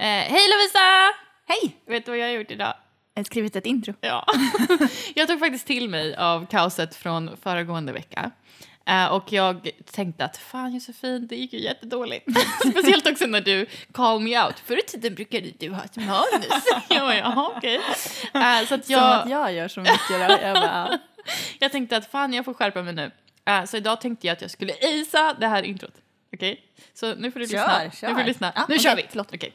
Eh, hej Lovisa! Hej! Vet du vad jag har gjort idag? Jag har skrivit ett intro. Ja. jag tog faktiskt till mig av kaoset från föregående vecka. Eh, och jag tänkte att fan Josefin, det gick ju jättedåligt. Speciellt också när du call me out. Förr i tiden brukade du ha ett manus. jag bara, jaha okej. Eh, så att Som jag, att jag gör så mycket då. Jag bara, jag tänkte att fan jag får skärpa mig nu. Eh, så idag tänkte jag att jag skulle isa det här introt. Okej? Så nu får du Kör, lyssna. kör. Nu får du lyssna. Ja, nu okej, kör vi. förlåt. Okej.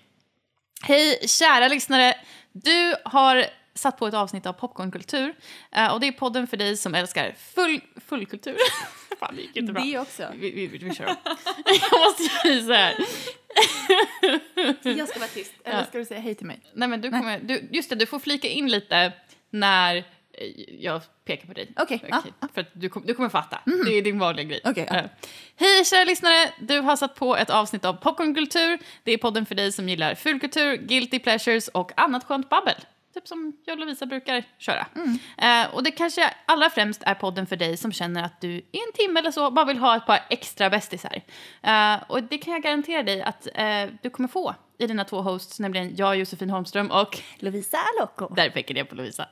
Hej kära lyssnare. Du har satt på ett avsnitt av Popcornkultur. Eh, och det är podden för dig som älskar full, fullkultur. fan det gick inte bra. det också. Vi, vi, vi, kör om. jag måste ju så här. Jag ska vara tyst. Eller ska du säga hej till mig? Nej men du kommer, du, just det, du får flika in lite när jag pekar på dig. Okej, ja, För att du, kom, du kommer fatta. Det är din vanliga grej. Okej, ja. Eh, Hej kära lyssnare! Du har satt på ett avsnitt av Popcornkultur. Det är podden för dig som gillar fulkultur, guilty pleasures och annat skönt babbel. Typ som jag och Lovisa brukar köra. Eh, och det kanske allra främst är podden för dig som känner att du i en timme eller så bara vill ha ett par extra bästisar. Eh, och det kan jag garantera dig att eh, du kommer få i dina två hosts, nämligen jag, Josefin Holmström och Lovisa Loco. där pekade jag på Lovisa.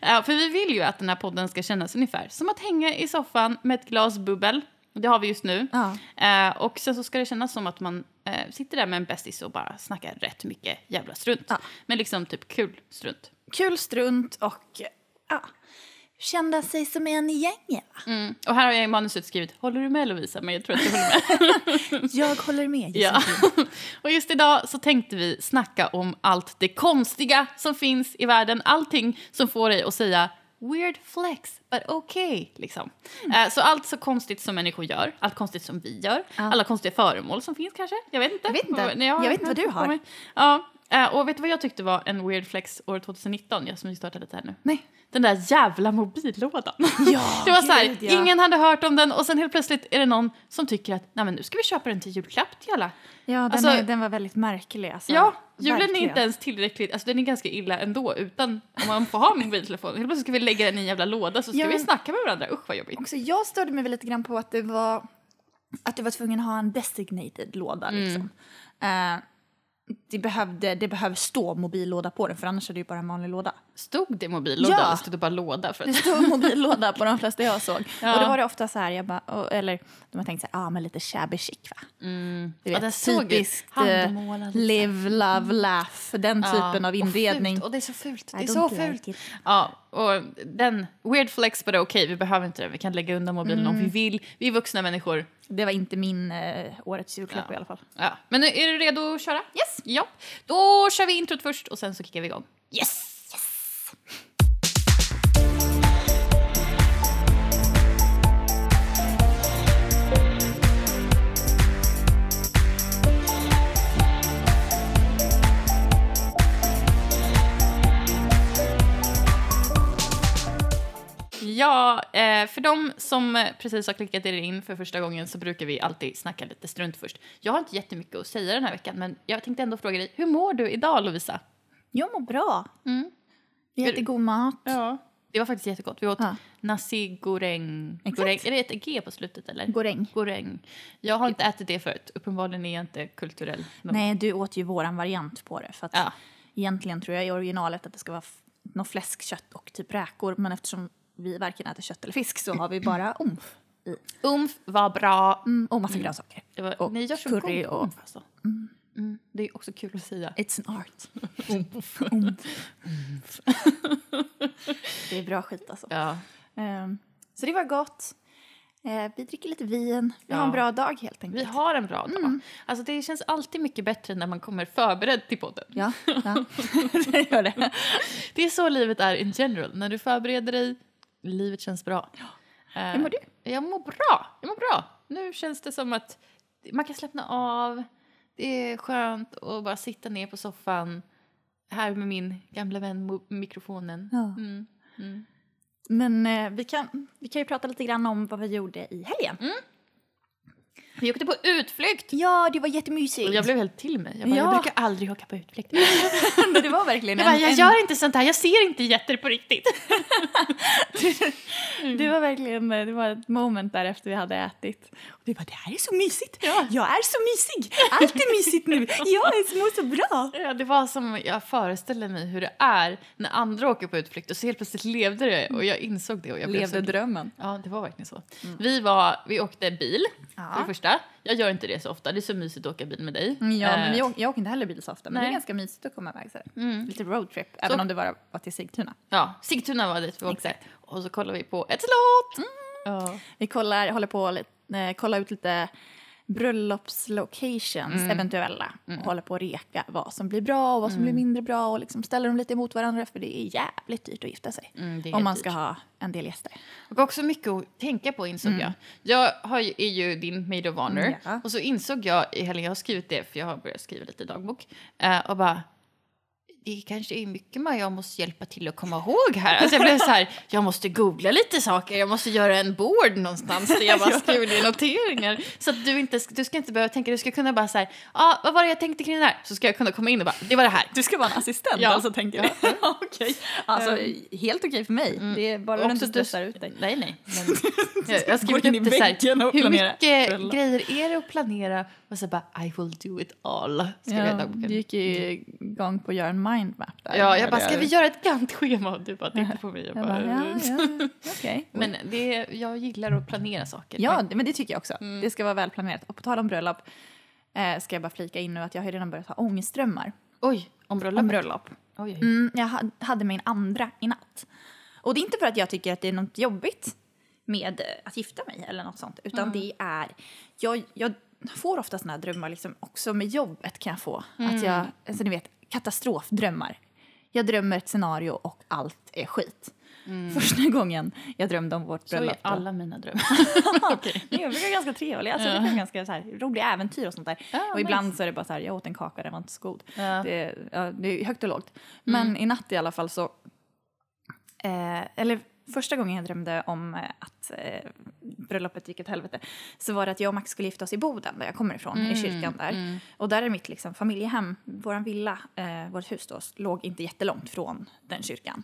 ja, för vi vill ju att den här podden ska kännas ungefär som att hänga i soffan med ett glas bubbel. Det har vi just nu. Ja. Eh, och sen så ska det kännas som att man eh, sitter där med en bästis och bara snackar rätt mycket jävla strunt. Ja. Men liksom typ kul strunt. Kul strunt och ja, kända sig som en i gänget. Mm. Och här har jag i manuset skrivit “Håller du med Lovisa?” men jag tror att jag håller med. Jag håller med Ja. Och just idag så tänkte vi snacka om allt det konstiga som finns i världen. Allting som får dig att säga weird flex, but okay. Liksom. Mm. Eh, så allt så konstigt som människor gör, allt konstigt som vi gör, alla konstiga föremål som finns kanske. Jag vet inte. Jag vet inte. Nej, Jag vet inte vad du har. Ja, eh, och vet du vad jag tyckte var en weird flex år 2019? Jag som startade lite här nu. Nej. Den där jävla mobillådan. Ja, det var så här, gud, ja. ingen hade hört om den och sen helt plötsligt är det någon som tycker att Nej, men nu ska vi köpa den till julklapp till alla. Ja, den, Alltså- är, den var väldigt märklig. Alltså. Ja, julen är Verkligen. inte ens tillräckligt, alltså den är ganska illa ändå utan om man får ha mobiltelefon. Helt plötsligt ska vi lägga den i en jävla låda så ska Ja, vi men- snacka med varandra, usch vad jobbigt. Också, jag störde mig lite grann på att det var att du var tvungen att ha en designated låda. Mm. Liksom. Det, behövde, det behöver stå mobillåda på den för annars är det ju bara en vanlig låda. Stod det mobillåda Ja. stod det bara låda? För Det att, stod mobillåda på de flesta jag såg. Ja. Och då var det ofta så här, jag bara, och, eller de har tänkt så här, ah, men lite shabby chic va? Du Mm. Ja, vet, ut. typiskt Handmålad, live, love, laugh, den typen av inredning. Och, fult, och det är så fult. Det är så like fult. it. Ja, och den, weird flex but okej, vi behöver inte den. Vi kan lägga undan mobilen om vi Mm. vill. Vi är vuxna människor. Det var inte min eh, årets julklapp Ja. i alla fall. Ja. Men är du redo att köra? Yes! Ja. Då kör vi introt först och sen så kickar vi igång. Yes! Ja, eh, för de som precis har klickat er in för första gången så brukar vi alltid snacka lite strunt först. Jag har inte jättemycket att säga den här veckan men jag tänkte ändå fråga dig, hur mår du idag Lovisa? Jag mår bra. Mm. God mat. Ja. Det var faktiskt jättegott. Vi åt Ja. nasi goreng. Goreng. Är det ett G på slutet eller? Goreng. Goreng. Jag har inte ätit det förut. Uppenbarligen är jag inte kulturell. nog. Nej, du åt ju våran variant på det. För att Ja. Egentligen tror jag i originalet att det ska vara något fläskkött och typ räkor. Men eftersom vi varken äter kött eller fisk så har vi bara umf i. Umf var bra. Mm, och massa grönsaker. Det var, Och ni gör så curry god och- umf alltså. Mm. Det är också kul att säga. It's an art. Umf. Umf. det är bra skit alltså. Ja. Ehm, så det var gott. Eh, vi dricker lite vin. Vi har Ja. en bra dag helt Vi enkelt. har en bra dag. Alltså det känns alltid mycket bättre när man kommer förberedd till podden. Ja, ja. det gör det. Det är så livet är in general. När du förbereder dig, livet känns bra. Eh, Hur mår du? Jag mår bra. Jag mår bra. Nu känns det som att man kan slappna av. Det är skönt att bara sitta ner på soffan här med min gamla vän mikrofonen. Ja. Mm. Mm. Men eh, vi, kan, vi kan ju prata lite grann om vad vi gjorde i helgen. Vi åkte på utflykt! Ja, det var jättemysigt. Jag blev helt till mig. Jag, bara, Ja. jag brukar aldrig åka på utflykt. Men det var verkligen Jag, bara, en, jag en, gör inte sånt här, jag ser inte jätter på riktigt. Det var verkligen det var ett moment där efter vi hade ätit. Vi bara, det här är så mysigt. Ja. Jag är så mysig. Allt är mysigt nu. Jag mår så bra. Ja, det var som jag föreställde mig hur det är när andra åker på utflykt och så helt plötsligt levde det och jag insåg det. Och jag blev så... drömmen. Ja, det var verkligen så. Vi, var, vi åkte bil, Ja. för det första. Jag gör inte det så ofta, det är så mysigt att åka bil med dig. Ja, men Eh, vi åker, jag åker inte heller bil så ofta, men det Nej. är ganska mysigt att komma iväg så här. Lite roadtrip, även om det bara var till Sigtuna. Ja, Sigtuna var dit vi åkte. Exakt. Och så kollade vi på ett slott! Ja. Vi kollar, håller på att eh, kolla ut lite bröllopslocations, eventuella. Och håller på att reka vad som blir bra och vad som blir mindre bra och liksom ställer dem lite emot varandra för det är jävligt dyrt att gifta sig. Mm, om man ska dyrt. ha en del gäster. Och också mycket att tänka på insåg jag. Jag har ju, är ju din maid of honor. Mm, ja. Och så insåg jag i helgen, jag har skrivit det för jag har börjat skriva lite dagbok. eh, och bara, det kanske är mycket man jag måste hjälpa till att komma ihåg här. Alltså jag blev så här, jag måste googla lite saker, jag måste göra en board någonstans där jag bara skriver noteringar. Så att du inte, du ska inte behöva tänka, du ska kunna bara så här, ah, vad var det jag tänkte kring det där? Så ska jag kunna komma in och bara, det var det här. Du ska vara en assistent Ja. alltså, tänker du? okej. Alltså, helt okej för mig. Det är bara du inte stressar ut dig. Nej, nej. Men jag, jag Går in upp i väggen här, och hur mycket bröllop. grejer är det att planera? Och så bara, I will do it all. Skrev jag i Ja, dagboken. du gick ju igång på att göra en mindmap där. Ja, jag bara, ska vi göra ett Gantt-schema? Och du bara tittade på mig. Jag Jag bara, bara, ja, ja, okej. Men det, jag gillar att planera saker. Ja, det- men det tycker jag också. Mm. Det ska vara välplanerat. Och på tal om bröllop eh, ska jag bara flika in nu att jag har redan börjat ha ångestdrömmar Oj, om bröllop. om bröllop. Oj, oj. Mm, jag ha- hade min andra i natt. Och det är inte för att jag tycker att det är något jobbigt med eh, att gifta mig eller något sånt, utan Mm. det är... Jag, jag får ofta såna här drömmar, liksom, också med jobbet kan jag få. Att Mm. jag, alltså ni vet, katastrofdrömmar. Jag drömmer ett scenario och allt är skit. Första gången jag drömde om vårt Mm. Så är bröllop. alla mina drömmar. Nej, jag brukar ganska trevlig. Alltså, är ganska så här, roliga äventyr och sånt där. Ja, och ibland så är det bara så här, jag åt en kaka, den var inte så god. Ja. Det, ja, det är högt och lågt. Men i natt i alla fall så... Eh, eller första gången jag drömde om eh, att eh, bröllopet gick åt helvete så var det att jag och Max skulle gifta oss i Boden, där jag kommer ifrån, i kyrkan där. Och där är mitt liksom, familjehem, vår villa, eh, vårt hus då, låg inte jättelångt från den kyrkan.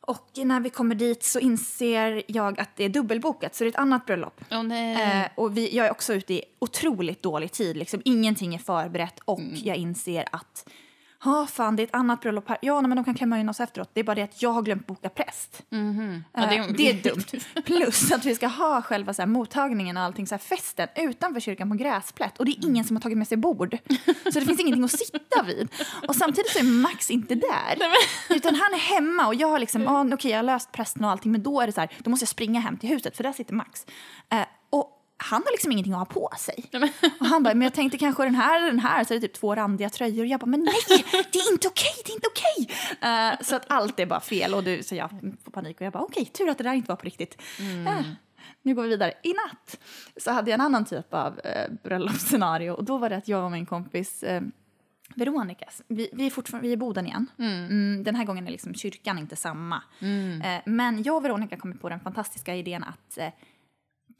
Och när vi kommer dit så inser jag att det är dubbelbokat, så det är ett annat bröllop. Nej. Eh, och vi, jag är också ute i otroligt dålig tid. Liksom, ingenting är förberett och jag inser att Ja, fan, det är ett annat bröllop här. Ja, men de kan klämma in oss efteråt. Det är bara det att jag har glömt boka präst. Ja, Eh, det- det, är dumt. Plus att vi ska ha själva så här, mottagningen och allting, så här, festen utanför kyrkan på gräsplätt. Och det är ingen som har tagit med sig bord. Så det finns ingenting att sitta vid. Och samtidigt så är Max inte där. Utan han är hemma och jag har liksom, ah, okej jag har löst prästen och allting men då är det så här, då måste jag springa hem till huset för där sitter Max. Och han har liksom ingenting att ha på sig. Och han bara, men jag tänkte kanske den här eller den här, så är det typ två randiga tröjor. Och jag bara, men nej, det är inte okej, det är inte okej. Eh, så att allt är bara fel och du, så jag får panik och jag bara, okej, tur att det där inte var på riktigt. Eh, nu går vi vidare. I natt så hade jag en annan typ av eh, bröllopsscenario och då var det att jag och min kompis eh, Veronica, vi, vi, är fortfarande, vi är i Boden igen. Mm, den här gången är liksom kyrkan inte samma. Eh, men jag och Veronica kom på den fantastiska idén att eh,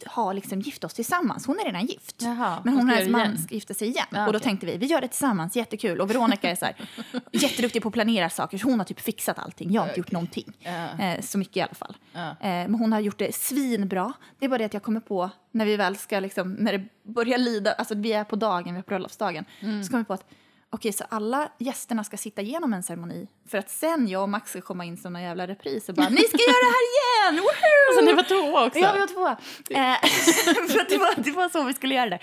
ha liksom gift oss tillsammans. Hon är redan gift. Jaha, men hon och hennes man ska gifta sig igen. Ja, och då okej. tänkte vi, vi gör det tillsammans, jättekul. Och Veronica är så här, jätteduktig på att planera saker. Så hon har typ fixat allting. Jag har inte gjort någonting. Ja. Eh, så mycket i alla fall. Ja. Eh, men hon har gjort det svinbra. Det är bara det att jag kommer på, när vi väl ska liksom, när det börjar lida, alltså vi är på dagen, vi är på bröllopsdagen. Mm. Så kommer vi på att Okej, så alla gästerna ska sitta igenom en ceremoni för att sen jag och Max ska komma in som någon jävla repris och bara “Ni ska göra det här igen! Woohoo!” Så ni var två också? Ja, vi var två. Eh, för att det, var, det var så vi skulle göra det.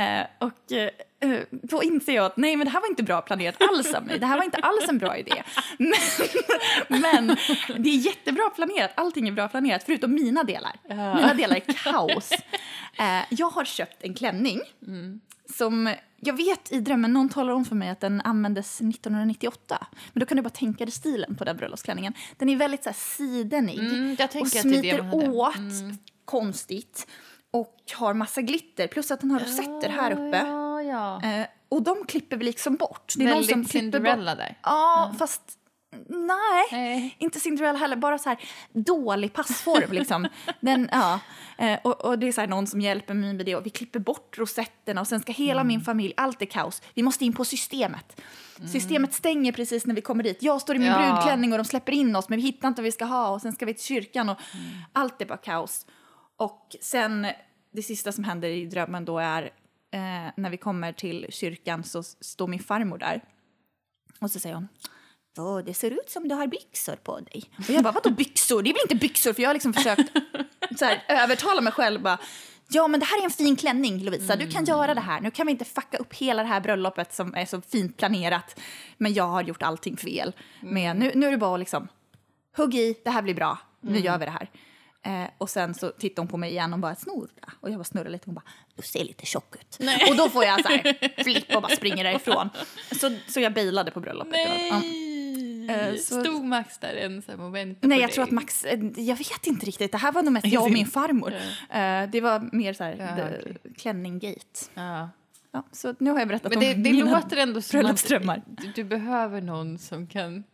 Eh, och eh, då inser jag att nej, men det här var inte bra planerat alls av mig. Det här var inte alls en bra idé. Men, men det är jättebra planerat. Allting är bra planerat, förutom mina delar. Mina delar är kaos. Eh, jag har köpt en klänning som jag vet i drömmen, någon talar om för mig att den användes 1998. Men då kan du bara tänka dig stilen på den bröllopsklänningen. Den är väldigt så här sidenig Mm, och smiter åt konstigt och har massa glitter. Plus att den har rosetter här uppe. Ja, ja. Eh, och de klipper vi liksom bort. Det är Väldigt någon som klipper bort. Cinderella där. Ja, fast Nej, Nej. inte Cinderella heller. Bara så här dålig passform. Liksom. Den, ja. Eh, och, och det är så här någon som hjälper mig med det. Och vi klipper bort rosetterna och sen ska hela min familj, allt är kaos. Vi måste in på systemet. Systemet stänger precis när vi kommer dit. Jag står i min Ja. brudklänning och de släpper in oss men vi hittar inte vad vi ska ha och sen ska vi till kyrkan och allt är bara kaos. Och sen det sista som händer i drömmen då är eh, när vi kommer till kyrkan så står min farmor där och så säger hon Åh, det ser ut som du har byxor på dig. Och jag bara, vadå byxor? Det är väl inte byxor? För jag har liksom försökt så här, övertala mig själv. Bara, ja, men det här är en fin klänning, Lovisa. Du kan göra det här. Nu kan vi inte fucka upp hela det här bröllopet som är så fint planerat. Men jag har gjort allting fel. Men nu, nu är det bara att liksom, hugg i, det här blir bra. Nu gör vi det här. Eh, och sen så tittar hon på mig igen och bara snurra. Och jag bara snurrar lite och hon bara, du ser lite tjock ut. Och då får jag så här flipp och bara springer därifrån. Så, så jag bailade på bröllopet. Ja. Eh, så- Stod Max där en sån här moment Nej, jag dig? tror att Max, eh, jag vet inte riktigt. Det här var nog mest jag och min farmor. Eh, det var mer så här, Ja, okej. klänninggate. Ja. Ja, så nu har jag berättat Men om det, det mina låter ändå som att du, du behöver någon som kan...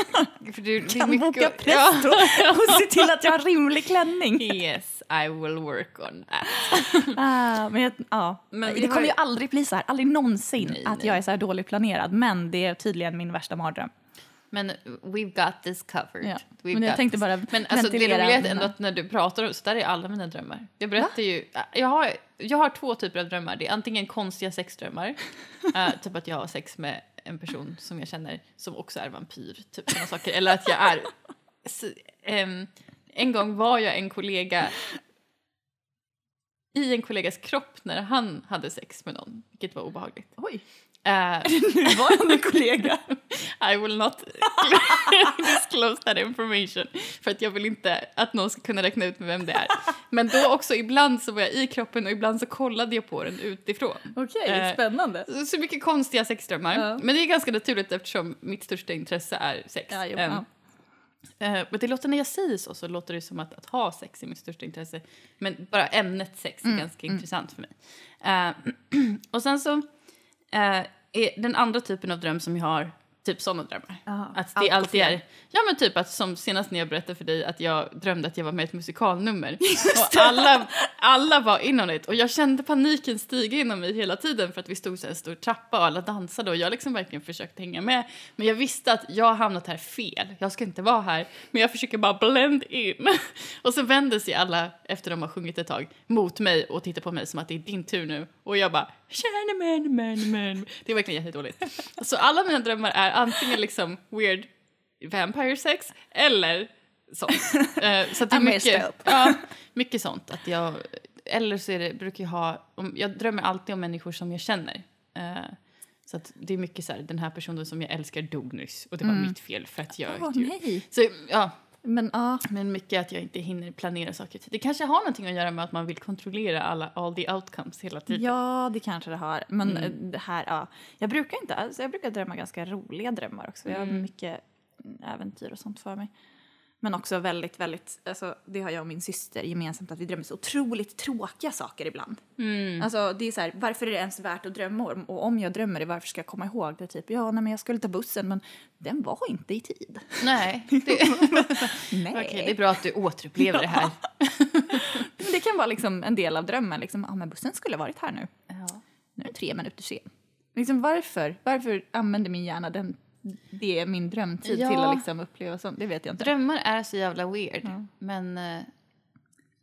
du, det är Kan mycket- boka präst och, och se till att jag har rimlig klänning. Yes, I will work on that. Ah, men jag, ja. Men det har kommer ju- ju aldrig bli så här, aldrig någonsin Nej, att nej. jag är så här dåligt planerad. Men det är tydligen min värsta mardröm. Men we've got this covered. Ja. Men jag tänkte this. bara Men alltså, det är mina- ändå att när du pratar så där är alla mina drömmar. Jag berättar ju, jag har, jag har två typer av drömmar. Det är antingen konstiga sexdrömmar, eh, typ att jag har sex med en person som jag känner som också är vampyr, typ sådana saker. Eller att jag är... Så, ehm, en gång var jag en kollega i en kollegas kropp när han hade sex med någon, vilket var obehagligt. Oj, Eh, nuvarande kollega. I will not disclose that information. För att jag vill inte att någon ska kunna räkna ut med vem det är. Men då också ibland så var jag i kroppen och ibland så kollade jag på den utifrån. Okej, Eh, spännande. Så- Så mycket konstiga sexdrömmar. Ja. Men det är ganska naturligt eftersom mitt största intresse är sex. Ja, jo, Ehm. Eh, men det låter när jag säger så så låter det som att, att ha sex är mitt största intresse. Men bara ämnet sex är Mm, ganska intressant för mig. Eh, och sen så eh, den andra typen av dröm som jag har typ sådana drömmar. Jaha, Att det alltid är, ja men typ att som senast när jag berättade för dig att jag drömde att jag var med i ett musikalnummer. Och alla, alla var inom det och jag kände paniken stiga inom mig hela tiden för att vi stod här en stor trappa och alla dansade och jag liksom verkligen försökte hänga med. Men jag visste att jag har hamnat här fel, jag ska inte vara här. Men jag försöker bara blend in. Och så vänder sig alla efter de har sjungit ett tag mot mig och tittar på mig som att det är din tur nu. Och jag bara Tjena men men men. Det är verkligen jättedåligt. Så alla mina drömmar är antingen liksom weird vampire sex eller sånt. Eh, så att det är mycket, ja, mycket sånt. Att jag, eller så är det, brukar jag ha, om, jag drömmer alltid om människor som jag känner. Eh, så att det är mycket så här, den här personen som jag älskar dog nyss och det var mitt fel för att jag... Åh, nej. Så, ja, Men ja, men mycket att jag inte hinner planera saker. Det kanske har någonting att göra med att man vill kontrollera alla, all the outcomes hela tiden. Ja, det kanske det har. Men Mm. eh, det här, ja. Jag brukar inte, alltså jag brukar drömma ganska roliga drömmar också. Jag har Mm. mycket äventyr och sånt för mig. Men också väldigt, väldigt, alltså det har jag och min syster gemensamt att vi drömmer så otroligt tråkiga saker ibland. Mm. Alltså det är så här, varför är det ens värt att drömma om? Och om jag drömmer det, varför ska jag komma ihåg det? Typ, ja, nej men jag skulle ta bussen men den var inte i tid. Nej, det, Nej. okej, det är bra att du återupplever det här. Det kan vara liksom en del av drömmen, liksom, ja men bussen skulle ha varit här nu. Ja. Nu är den tre minuter sen. Liksom varför? Varför använder min hjärna den, det är min drömtid Ja. till att liksom uppleva sånt? Det vet jag inte. Drömmar är så jävla weird, Ja. men eh,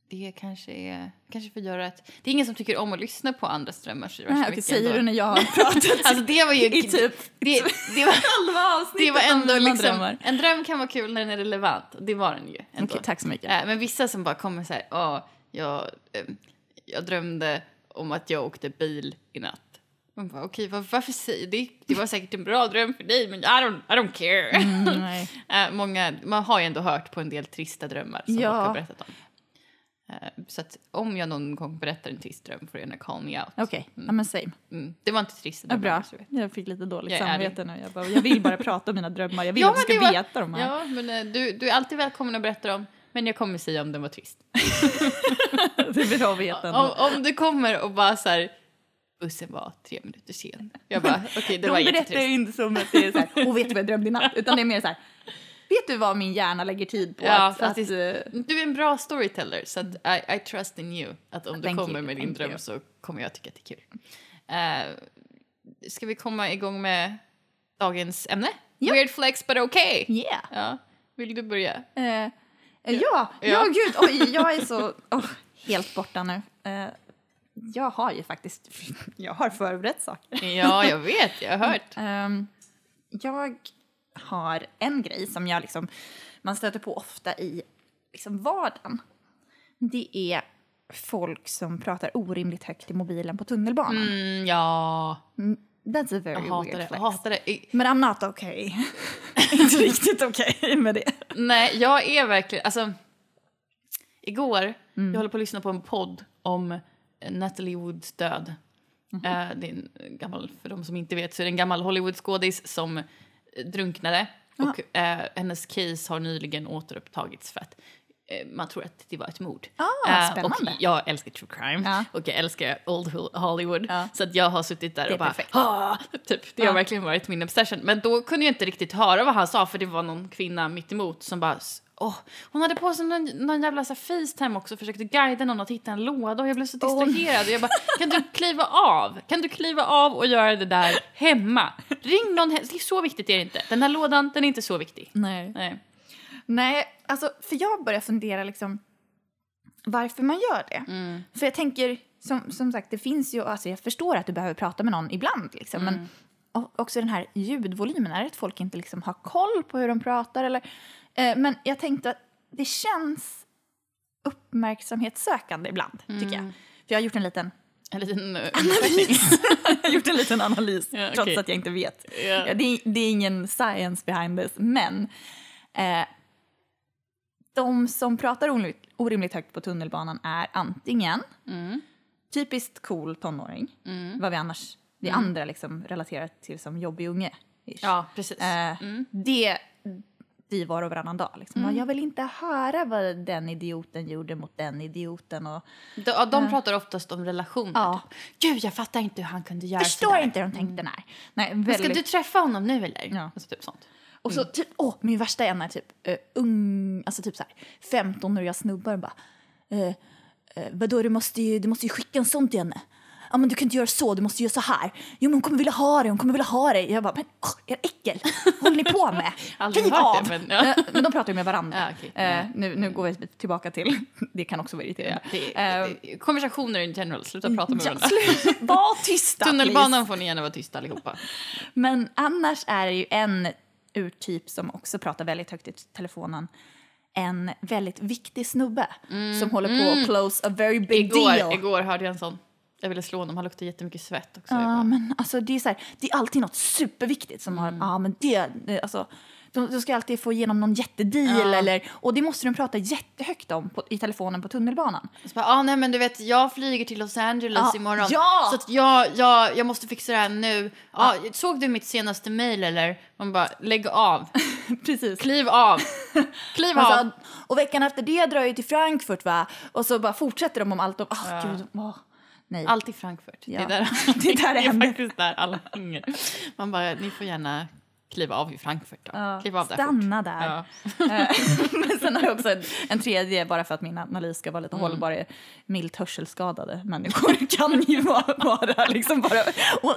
det kanske är... Kanske får göra att... Det är ingen som tycker om att lyssna på andras drömmar så Nej, mycket säger ändå. du när jag har pratat Alltså det var ju... i typ det, det, var, halva avsnittet det var ändå liksom... drömmar? En dröm kan vara kul när den är relevant, det var den ju. Ändå. Okej, tack så mycket. Eh, Men vissa som bara kommer så här, åh, jag, eh, jag drömde om att jag åkte bil i natt. Man bara, okej, var, varför säger det? Det var säkert en bra dröm för dig, men I don't, I don't care. Mm. Eh, många, man har ju ändå hört på en del trista drömmar som Ja. folk har berättat om. Eh, så att om jag någon gång berättar en trist dröm får du gärna call me out. Okej, ja, men same. Mm. Det var inte trista Ja, bra. Jag fick lite dåligt Jag samvete nu. Jag, bara, jag vill bara prata om mina drömmar. Jag vill Ja, att du ska var- veta dem här. Ja, men eh, du, du är alltid välkommen att berätta dem, men jag kommer säga om den var trist. Det är bra att veta. Om, om du kommer och bara så här bussen var tre minuter sen. Jag bara, okej det De var berättar ju inte som att det är så här, och vet du vad jag drömde i natt? Utan det är mer så här, vet du vad min hjärna lägger tid på? Ja, att, faktiskt. att, eh, Du är en bra storyteller så att I, I trust in you. Att om du kommer you, med din dröm you. så kommer jag tycka att det är kul. Uh, ska vi komma igång med dagens ämne? Ja. Weird flex but okay. yeah. Ja. Vill du börja? Eh, ja, ja, Ja. gud, oj, jag är så åh, helt borta nu. Eh, jag har ju faktiskt, jag har förberett saker. Ja, jag vet, jag har hört. Ehm, jag har en grej som jag liksom, man stöter på ofta i liksom vardagen. Det är folk som pratar orimligt högt i mobilen på tunnelbanan. Mm, ja, That's a very jag hatar weird det. Jag flex. hatar det. Men I'm not okay. Inte riktigt okej med det. Nej, jag är verkligen... Alltså, igår, Mm. jag håller på att lyssna på en podd om Natalie Woods död. Mhm. Eh, det är en gammal, för de som inte vet så är det en gammal Hollywoodskådis som eh, drunknade. Och eh, hennes case har nyligen återupptagits för att man tror att det var ett mord. Ah, spännande. Och jag älskar true crime Ja. och jag älskar old Ho- Hollywood. Ja. Så att jag har suttit där och bara. "Ah!" typ. Det har Ja. verkligen varit min obsession. Men då kunde jag inte riktigt höra vad han sa för det var någon kvinna mitt emot som bara Åh, hon hade på sig någon, någon jävla så här, Facetime också och försökte guida någon att hitta en låda och jag blev så distraherad. Och jag bara, kan du kliva av? Kan du kliva av och göra det där hemma? Ring någon, det är så viktigt är det inte. Den här lådan, den är inte så viktig. Nej. Nej. Nej, alltså för jag börjar fundera liksom varför man gör det. Mm. För jag tänker, som, som sagt, det finns ju, alltså jag förstår att du behöver prata med någon ibland liksom, Mm. men också den här ljudvolymen, är det att folk inte liksom har koll på hur de pratar eller? Eh, men jag tänkte att det känns uppmärksamhetssökande ibland, tycker Mm. jag. För jag har gjort en liten En liten uh, analys. jag har gjort en liten analys, Ja, trots att jag inte vet. Ja. Ja, det, är, det är ingen science behind this, men eh, de som pratar orimligt, orimligt högt på tunnelbanan är antingen Mm. typiskt cool tonåring, vad vi annars, vi andra liksom relaterar till som jobbig unge. ish. Ja, precis. Eh, Mm. Det vi var och varannan dag. Liksom. Jag vill inte höra vad den idioten gjorde mot den idioten. Och De, ja, de pratar oftast om relationer. Ja. Typ. Gud, jag fattar inte hur han kunde göra förstår sådär. inte hur de tänkte när. Nej, Men Ska väldigt- du träffa honom nu eller? Ja. Alltså, typ sånt. Och så typ, åh, min värsta är när typ uh, ung, alltså typ så här 15-åriga snubbar bara, uh, uh, vadå du måste, ju, du måste ju skicka en sån till henne. Ja men du kan inte göra så, du måste göra så här. Jo men hon kommer vilja ha det, hon kommer vilja ha det. Jag bara, men åh, er äckel, vad håller ni på med? Kliv av! det, men ja. Eh, men de pratar ju med varandra. Ja, okej. Eh, nu, nu går vi tillbaka till, det kan också vara Ja, irriterande. det, Eh, konversationer in general, sluta prata med ja, varandra. var tysta Tunnelbanan please. får ni gärna vara tysta allihopa. Men annars är det ju en urtyp som också pratar väldigt högt i telefonen. En väldigt viktig snubbe som håller på att close a very big Igår, deal. igår hörde jag en sån. Jag ville slå honom, han luktade jättemycket svett också. Ja, bara, men alltså det är så här, det är alltid något superviktigt som har, ja men det, det alltså, de, de ska alltid få igenom någon jättedeal Ja. eller, och det måste de prata jättehögt om på, i telefonen på tunnelbanan. Så bara, ah, nej men du vet, jag flyger till Los Angeles Ja, imorgon. ja! Så att jag, jag, jag måste fixa det här nu. Ah, Såg du mitt senaste mail eller? Man bara, lägg av. Precis. Kliv av. Kliv av. Alltså, och veckan efter det drar jag till Frankfurt va, och så bara fortsätter de om allt och, åh Ja. gud, åh, nej. Allt i Frankfurt. Ja. Det är där, Det är där det är faktiskt där alla hänger. Man bara, ni får gärna kliva av i Frankfurt då. Ja, Kliv av där stanna fort. där. Ja. Eh, Men sen har jag också en, en tredje, bara för att min analys ska vara lite Mm. hållbar, milt hörselskadade människor kan ju vara, vara liksom bara... Och,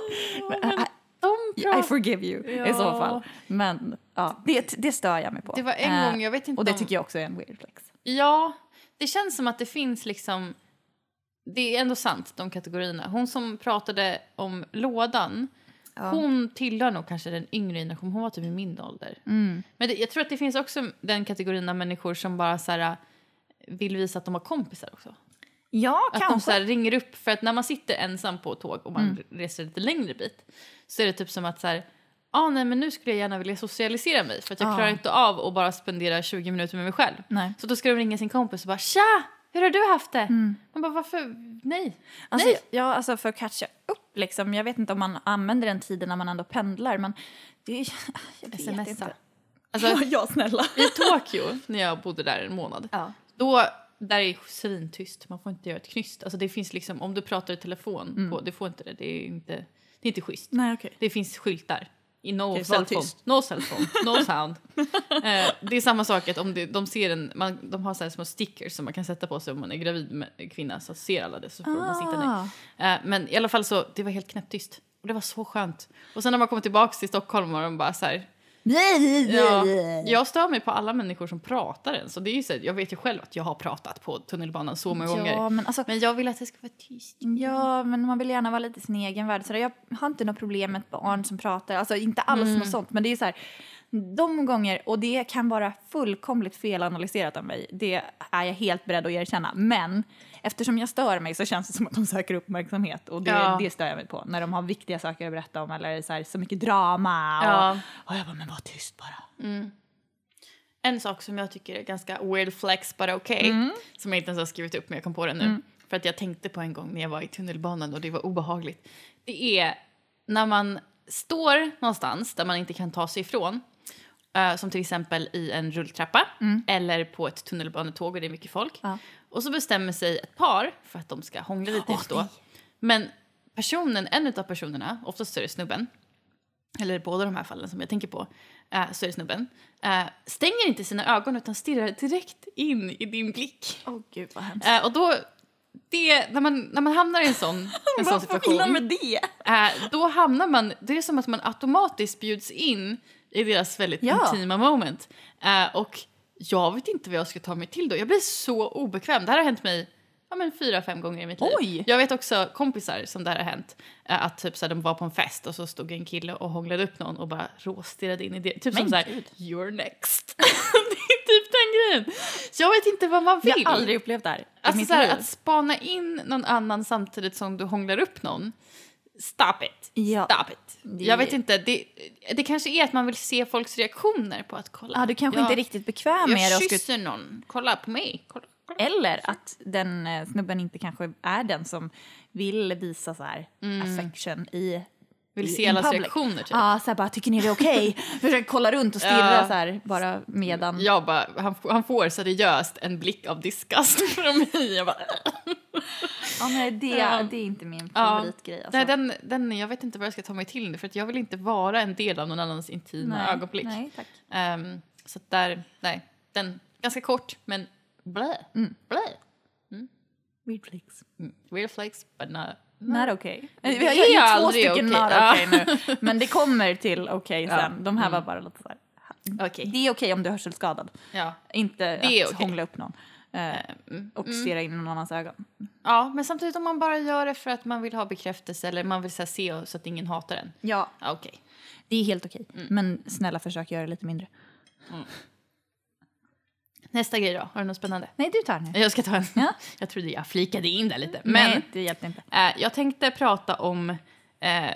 I, De I forgive you i Ja. så fall. Men ja, det, det stör jag mig på. Det var en Eh, gång, jag vet inte Och det om- tycker jag också är en weird flex. Ja, det känns som att det finns liksom... Det är ändå sant, de kategorierna. Hon som pratade om lådan, hon tillhör nog kanske den yngre generationen. Hon var typ i min ålder. Mm. Men det, jag tror att det finns också den kategorin av människor som bara så här, vill visa att de har kompisar också. Ja, Att de kanske. så här, ringer upp, för att när man sitter ensam på tåg och man Mm. reser lite längre bit så är det typ som att så här, ah, nej men nu skulle jag gärna vilja socialisera mig för att jag Ja. klarar inte av att bara spendera 20 minuter med mig själv. Nej. Så då ska de ringa sin kompis och bara tja, hur har du haft det? Man bara varför, nej. Alltså, nej. ja, alltså för att catcha upp liksom. Jag vet inte om man använder den tiden när man ändå pendlar, men det är... Jag vet Smsa. inte. Alltså ja, ja, snälla. i Tokyo, när jag bodde där en månad, Ja. då där är svintyst. Man får inte göra ett knyst. Alltså det finns liksom, om du pratar i telefon, Mm. på, det får inte det. Det är inte, det är inte schysst. Nej, okej. Det finns skyltar. I no var cellphone. No cellphone. No sound. eh, det är samma sak att om det, de ser en, man, de har så små stickers som man kan sätta på sig om man är gravid med kvinna så ser alla det så får man sitta ner. Ah. Eh, men i alla fall så, det var helt knäpptyst. Och det var så skönt. Och sen när man kommer tillbaka till Stockholm och de bara så här, Ja, jag stör mig på alla människor som pratar ens. Det är så, jag vet ju själv att jag har pratat på tunnelbanan så många gånger. Ja, men alltså, Men jag vill att det ska vara tyst. Ja, men man vill gärna vara lite i sin egen värld. Så där, jag har inte något problem med ett barn som pratar, alltså inte alls något sånt. Men det är så här, de gånger, och det kan vara fullkomligt felanalyserat av mig, det är jag helt beredd att erkänna. Men eftersom jag stör mig så känns det som att de söker uppmärksamhet och det, Ja. det stör jag mig på. När de har viktiga saker att berätta om eller så, här, så mycket drama. Och, Ja. och jag bara, men var tyst bara. En sak som jag tycker är ganska weird flex but okay, Mm. som jag inte ens har skrivit upp men jag kom på det nu. För att jag tänkte på en gång när jag var i tunnelbanan och det var obehagligt. Det är när man står någonstans där man inte kan ta sig ifrån. Eh, som till exempel i en rulltrappa eller på ett tunnelbanetåg och det är mycket folk. Mm. Ja. Och så bestämmer sig ett par för att de ska hångla lite just då. nej. Men personen, en av personerna, oftast är det snubben, eller båda de här fallen som jag tänker på, eh, så är det snubben, eh, stänger inte sina ögon utan stirrar direkt in i din blick. Åh gud vad hemskt. Eh, och då, det, när, man, när man hamnar i en sån, en sån situation, med det? eh, då hamnar man, det är som att man automatiskt bjuds in i deras väldigt Ja. intima moment. Eh, och jag vet inte vad jag ska ta mig till då. Jag blir så obekväm. Det här har hänt mig ja, men fyra, fem gånger i mitt liv. Oj. Jag vet också kompisar som det här har hänt. eh, Att typ så här, de var på en fest och så stod en kille och hånglade upp någon och bara råstirrade in i det. Typ som Men så här, you're next. det är typ den grejen. Jag vet inte vad man vill. Jag har aldrig upplevt det här Alltså så här, att spana in någon annan samtidigt som du hånglar upp någon. Stop it. Ja. Stop it. Det- Jag vet inte, det, det kanske är att man vill se folks reaktioner på att kolla. Ja, du kanske jag, inte är riktigt bekväm med det. Jag och skulle- kysser någon, kolla på mig. Kolla, kolla. Eller att den eh, snubben inte kanske är den som vill visa så här affection i Vill se allas reaktioner typ. Ja, så här bara, tycker ni det är okej? Försöker kolla runt och stirra Ja. så här, bara medan. Jag bara, han, han får seriöst en blick av disgust från mig. Jag bara, Ja, nej, det, Ja. det är inte min favoritgrej. Alltså. nej, den, den, jag vet inte vad jag ska ta mig till nu för att jag vill inte vara en del av någon annans intima Nej, ögonblick. Nej, tack. Ehm, så där, nej, den, ganska kort men blä, Mm. blä. Weird flicks. Mm. Weird flex, but not... Not okay. Det Vi har gjort två stycken okej. not Ja. okay nu. Men det kommer till okej Ja. sen. De här var bara lite så här. Okej. Det är okej om du är hörselskadad. Ja. Inte är att hångla upp någon. Eh, Mm. och stirra in i någon annans ögon. ja, men samtidigt om man bara gör det för att man vill ha bekräftelse eller man vill så se så att ingen hatar en. Ja, Ja, okej. det är helt okej. Mm. Men snälla försök göra det lite mindre. Nästa grej då, har du något spännande? Nej, du tar nu. Jag ska ta en. Ja. Jag trodde jag flikade in där lite. Men Nej, det hjälpte inte. eh, jag tänkte prata om eh,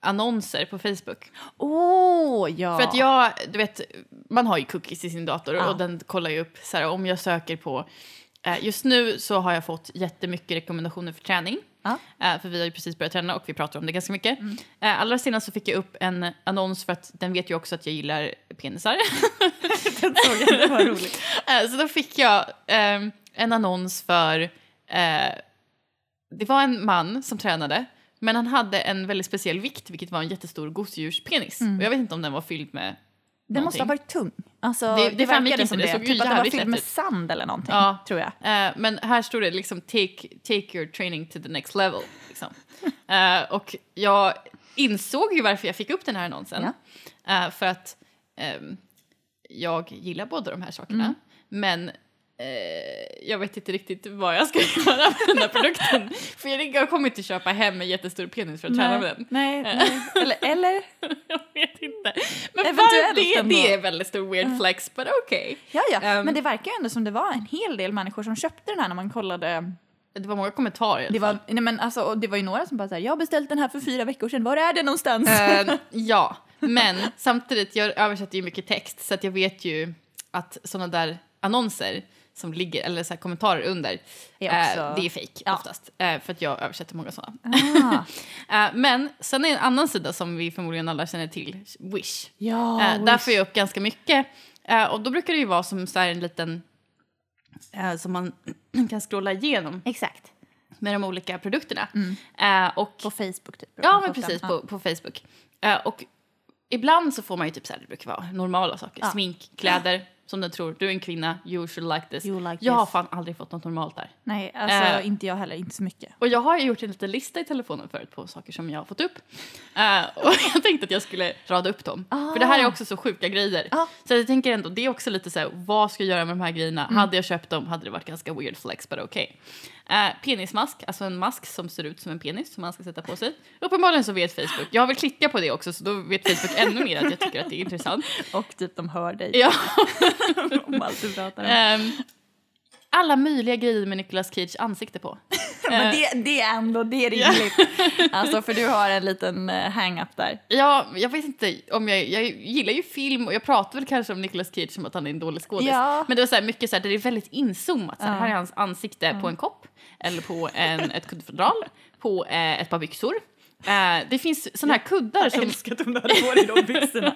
annonser på Facebook. Åh, ja. För att jag, du vet, man har ju cookies i sin dator Ja. och den kollar ju upp så här, om jag söker på eh, Just nu så har jag fått jättemycket rekommendationer för träning. Ja. Eh, för vi har ju precis börjat träna och vi pratar om det ganska mycket. Eh, allra senast så fick jag upp en annons för att den vet ju också att jag gillar penisar. Den såg jag, det var roligt. Eh, så då fick jag ehm, en annons för... Det var en man som tränade, men han hade en väldigt speciell vikt, vilket var en jättestor gosedjurspenis. Och jag vet inte om den var fylld med Den måste ha varit tung. Alltså, Det- det, det framgick inte, som det det. såg typ att det var fylld med sand eller någonting, Ja. tror jag. Eh, men här stod det liksom take, take your training to the next level. Liksom. Eh, och jag insåg ju varför jag fick upp den här annonsen. Eh, för att ehm, jag gillar båda de här sakerna. Mm. Men eh, jag vet inte riktigt vad jag ska göra med den här produkten. för jag, jag kommer inte köpa hem en jättestor penis för att träna med den. nej, nej. Eller, eller? Jag vet inte. Men Eventuellt det, ändå. det är väldigt stor weird flex, but okej. Ja, ja. Ehm. men det verkar ju ändå som det var en hel del människor som köpte den här när man kollade. Det var många kommentarer Det var, nej, men alltså, och det var ju några som bara så här, jag har beställt den här för fyra veckor sedan, var är den någonstans? Eh, ja, men samtidigt, jag översätter ju mycket text så att jag vet ju att sådana där annonser som ligger, eller så här kommentarer under, Är eh, också- det är fake Ja. oftast. Eh, för att jag översätter många sådana. ah, Eh, men sen är en annan sida som vi förmodligen alla känner till, Wish. ja, Eh, där får jag upp ganska mycket. Eh, och då brukar det ju vara som så en liten eh, som man kan scrolla igenom Exakt. med de olika produkterna. Eh, och, På Facebook typ. ja, men precis, Ja. på, på Facebook. Eh, och ibland så får man ju typ så här, det brukar vara normala saker, Ja. smink, kläder, som du tror, du är en kvinna, you should like this. You like jag har this. fan aldrig fått något normalt där. Nej, alltså Eh. inte jag heller. Inte så mycket. Och jag har gjort en liten lista i telefonen förut på saker som jag har fått upp. Eh, och jag tänkte att jag skulle rada upp dem. För det här är också så sjuka grejer. Ah. Så jag tänker ändå, det är också lite så här, vad ska jag göra med de här grejerna? Mm. Hade jag köpt dem hade det varit ganska weird flex, but okej. Eh, penismask, alltså en mask som ser ut som en penis som man ska sätta på sig. Uppenbarligen så vet Facebook, jag har väl klickat på det också så då vet Facebook ännu mer att jag tycker att det är intressant. Och typ de hör dig Ja. om allt du pratar om. Ehm, alla möjliga grejer med Nicolas Cage ansikte på. Men det, det är ändå det är rimligt. Alltså för du har en liten uh, hang-up där. Ja, jag vet inte om jag, jag gillar ju film och jag pratar väl kanske om Nicolas Cage som att han är en dålig skådis. Ja. Men det var så här mycket så här, det är väldigt inzoomat. Så Ja. här är hans ansikte på en kopp eller på en, ett kuddfodral, på eh, ett par byxor. Eh, det finns såna här kuddar som älskar att du hade på dig de byxorna.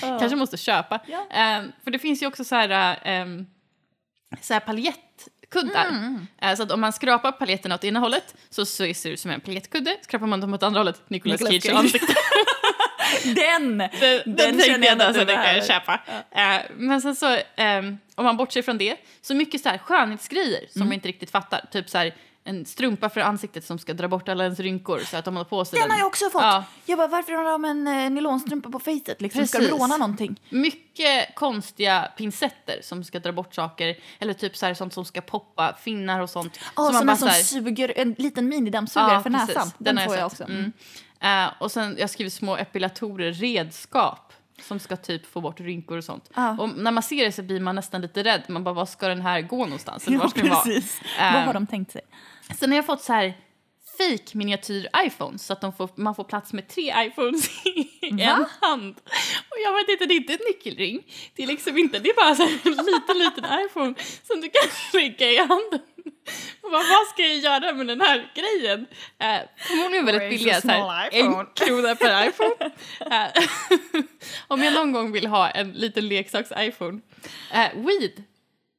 kanske måste köpa. Ja. Eh, för det finns ju också så här, eh, så här paljettkuddar. Mm. Eh, så att om man skrapar paljetterna åt ena hållet så, så ser det ut som en paljettkudde. Skrapar man dem åt andra hållet, Nicolas, Cage. ansikte. Den! Den, Den den känner jag jag att du jag kan behöver. köpa. Eh, men sen så, ehm, om man bortser från det, så mycket så här skönhetsgrejer som Mm. man inte riktigt fattar. Typ så här, en strumpa för ansiktet som ska dra bort alla ens rynkor så att de har på sig Den har jag också fått! Ja. Jag bara, varför har de en uh, nylonstrumpa på facet? Liksom? Ska du råna någonting? Mycket konstiga pincetter som ska dra bort saker. Eller typ så här, sånt som ska poppa, finnar och sånt. Oh, man som bara en som här- suger, en liten minidammsugare Ja, för precis. näsan. Den, har får jag sett. också. Mm. Eh, och sen, jag skriver små epilatorer, redskap som ska typ få bort rynkor och sånt. Ja. Och när man ser det så blir man nästan lite rädd. Man bara, var ska den här gå någonstans? Eller Ja, var ska den vara? precis. Eh, Vad har de tänkt sig? Sen har jag fått så här fake miniatyr iPhones så att får, man får plats med tre iPhones i Va? en hand. Och jag vet inte, det är inte en nyckelring. Det är liksom inte, det är bara så här en liten, liten iPhone som du kan lägga i handen. Och bara, vad ska jag göra med den här grejen? Eh, förmodligen väldigt billiga, så här, en iPhone? krona per iPhone. Eh, om jag någon gång vill ha en liten leksaks-iPhone. Eh, weed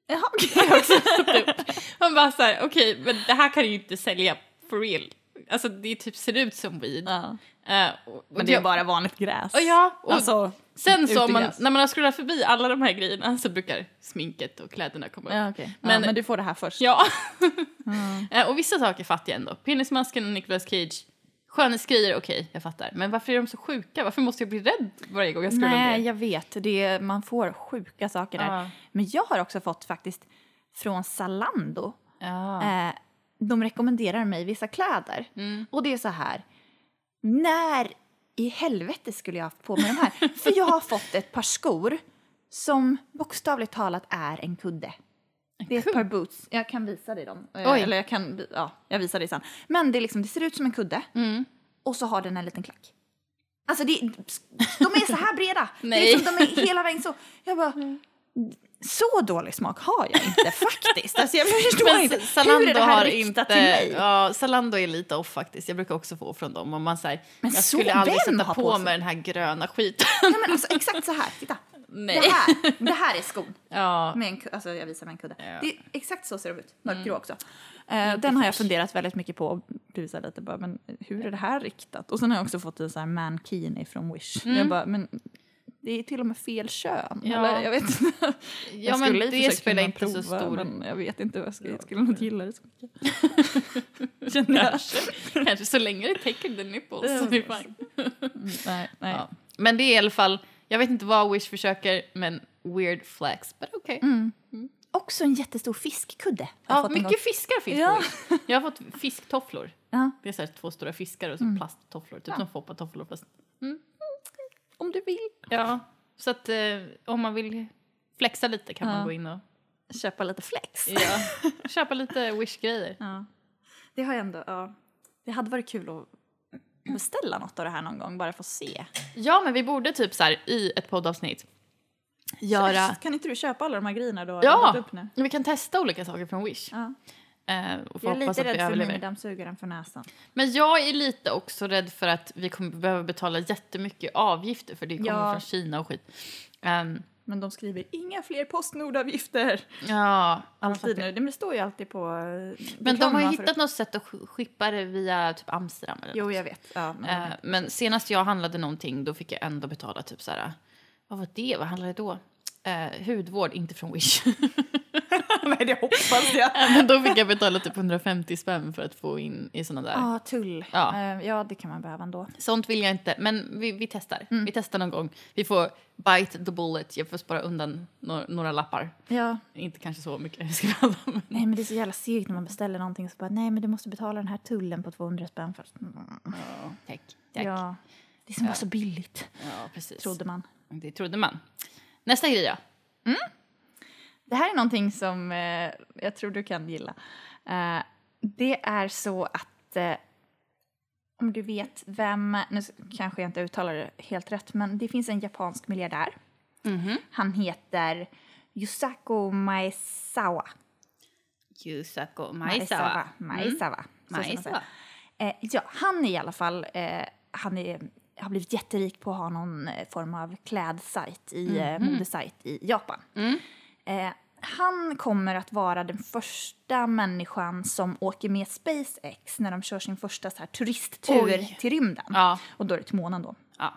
Jaha, har jag också fått upp. Man bara så här, okej, men det här kan ju inte sälja for real. Alltså det typ ser ut som weed. Ja. Eh, och, Men det är bara vanligt gräs. och ja, och Alltså, sen så man, när man har scrollat förbi alla de här grejerna så brukar sminket och kläderna komma upp. Ja, okej. Men- Men, men du får det här först. Ja. Eh, och vissa saker fattar jag ändå. Penismasken och Nicolas Cage. Skönhetsgrejer, okej, jag fattar. Men varför är de så sjuka? Varför måste jag bli rädd varje gång jag scrollar Nej, ner? jag vet. Det är, man får sjuka saker där. Ja. Men jag har också fått faktiskt från Zalando. Ja. De rekommenderar mig vissa kläder. Mm. Och det är så här. När i helvete skulle jag ha haft på mig de här? För jag har fått ett par skor som bokstavligt talat är en kudde. Det är ett par boots. Jag kan visa dig dem. Eh, Oj. Eller jag kan, ja, jag visar dig sen. Men det, är liksom, det ser ut som en kudde Mm. och så har den en liten klack. Alltså det, de är så här breda. Det Nej. är liksom, de är hela vägen så. Jag bara, så dålig smak har jag inte faktiskt. Alltså jag förstår Men inte. Zalando Hur är det här har inte... till mig? Ja, Zalando är lite off faktiskt. Jag brukar också få från dem. Och man säger, Men jag så skulle aldrig sätta på, på mig den här gröna skiten. Nej, men alltså, exakt så här, titta. Nej. Det här, det här är skon. Ja. Med en, alltså jag visar med en kudde. Ja. Mm. Det är, exakt så ser de ut. Mörkgrå också. Eh, den har jag funderat väldigt mycket på och blivit så här lite bara, men hur är det här riktat? Och sen har jag också fått en sån här mankini från Wish. Jag bara, men det är till och med fel kön. Mm. Ja. Eller, jag vet inte. Ja, jag men skulle för det spelar inte så prova, stor... Men jag vet inte, vad jag skulle, jag skulle nog gilla det så mycket. Känner jag. Kanske så länge det täcker the nipples. så det är fine. Mm, nej, nej. Ja. Men det är i alla fall, jag vet inte vad Wish försöker, men weird flex. But okej. Också en jättestor fiskkudde. Ja, mycket fiskar finns Ja. på Wish. Jag har fått fisktofflor. Ja. Det är så två stora fiskar och så Mm. plasttofflor, typ som foppatofflor fast Om du vill. Ja, så att eh, om man vill flexa lite kan Ja. man gå in och Köpa lite flex. ja, köpa lite Wish-grejer. Ja. Det har jag ändå, ja. Det hade varit kul att beställa något av det här någon gång bara för att se. Ja, men vi borde typ så här i ett poddavsnitt göra... Kan inte du köpa alla de här grejerna har Ja, laddat upp nu? vi kan testa olika saker från Wish. Ja. Eh, och Jag är lite rädd för minidammsugaren för näsan. Men jag är lite också rädd för att vi kommer behöva betala jättemycket avgifter för det kommer Ja. från Kina och skit. Ehm, Men de skriver inga fler Postnordavgifter. Ja, Alltid nu. Det står ju alltid på eh, Men de har hittat något sätt att sk- skippa det via typ Amsterdam eller Jo, något. jag vet. Ja, men... Eh, Men senast jag handlade någonting då fick jag ändå betala typ så här. Vad var det? Vad handlade det då? Eh, hudvård, inte från Wish. Nej, det hoppas jag. Men då fick jag betala typ 150 spänn för att få in i såna där. Ja, tull. Ja. Eh, ja, det kan man behöva ändå. Sånt vill jag inte, men vi, vi testar. Mm. Vi testar någon gång. Vi får bite the bullet, jag får spara undan några, några lappar. Ja. Inte kanske så mycket men Nej, men det är så jävla segt när man beställer någonting och så bara, nej, men du måste betala den här tullen på 200 spänn först. Mm. tack. tack. Ja. Ja. Det som var så billigt, precis. trodde man. Det trodde man. Nästa grej ja. Det här är någonting som eh, jag tror du kan gilla. Eh, det är så att eh, om du vet vem, nu kanske jag inte uttalar det helt rätt, men det finns en japansk miljardär. Mhm. Han heter Yusaku Maezawa. Maisawa. Maezawa. Mm. Ska man säga. Maisawa. Eh, ja, han är i alla fall, eh, han är, har blivit jätterik på att ha någon eh, form av klädsajt, i, eh, modesajt i Japan. Mm. Eh, han kommer att vara den första människan som åker med SpaceX när de kör sin första så här, turisttur Oj. till rymden. Ja. Och då är det till månen då. ja.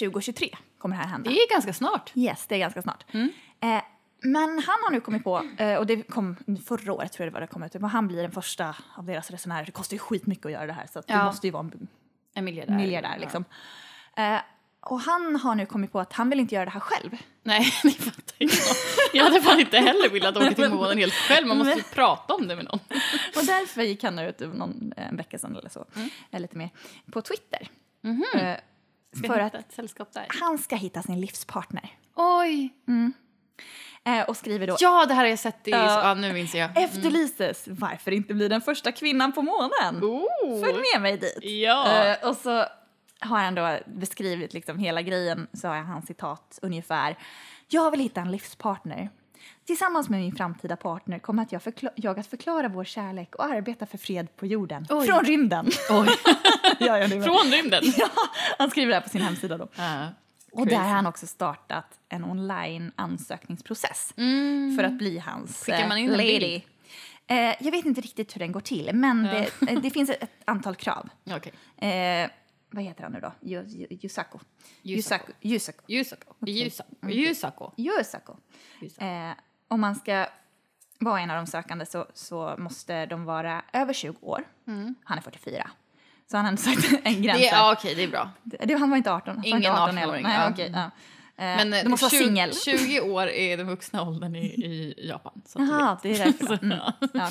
2023 kommer det här hända. Det är ganska snart. Yes, det är ganska snart. Mm. Eh, men han har nu kommit på, eh, och det kom förra året tror jag det var det kom ut, men han blir den första av deras resenärer. Det kostar ju skitmycket att göra det här så att det Ja. måste ju vara en En miljardär. miljardär Ja. liksom. Eh, och han har nu kommit på att han vill inte göra det här själv. Nej, det fattar jag. Jag hade fan inte heller velat åka till månen helt själv. Man måste ju prata om det med någon. Och därför gick han ut någon, en vecka sedan eller så, eller lite mer, på Twitter. Eh, Ska för att sällskap där. han ska hitta sin livspartner. Oj! Eh, och skriver då Ja, det här har jag sett i... Ja. Ja, nu minns jag. efterlyses varför inte bli den första kvinnan på månen. Oh. Följ med mig dit. Ja. Eh, och så har han då beskrivit liksom hela grejen, så har han citat ungefär. Jag vill hitta en livspartner. Tillsammans med min framtida partner kommer att jag, förkla- jag att förklara vår kärlek och arbeta för fred på jorden. Oj. Från rymden. Oj. ja, ja, Från rymden. ja, han skriver det här på sin hemsida då. Ja. Och där har han också startat en online ansökningsprocess mm. för att bli hans man eh, in lady. Eh, jag vet inte riktigt hur den går till, men ja. det, eh, det, finns ett antal krav. Okay. Eh, vad heter han nu då? Yusako. Yusako. Yusako. Yusako. Mm. Eh, om man ska vara en av de sökande så, så måste de vara över 20 år. Mm. Han är 44. Så han har ändå sagt en gräns. Det, ja, okej, det är bra. Det, han var inte 18. Han Ingen inte 18 18-åring, Nej, ja. okej, ja. Eh, Men eh, du måste vara 20 singel. 20 år är den vuxna åldern i, i Japan. Så Jaha, det är därför. Mm. Ja,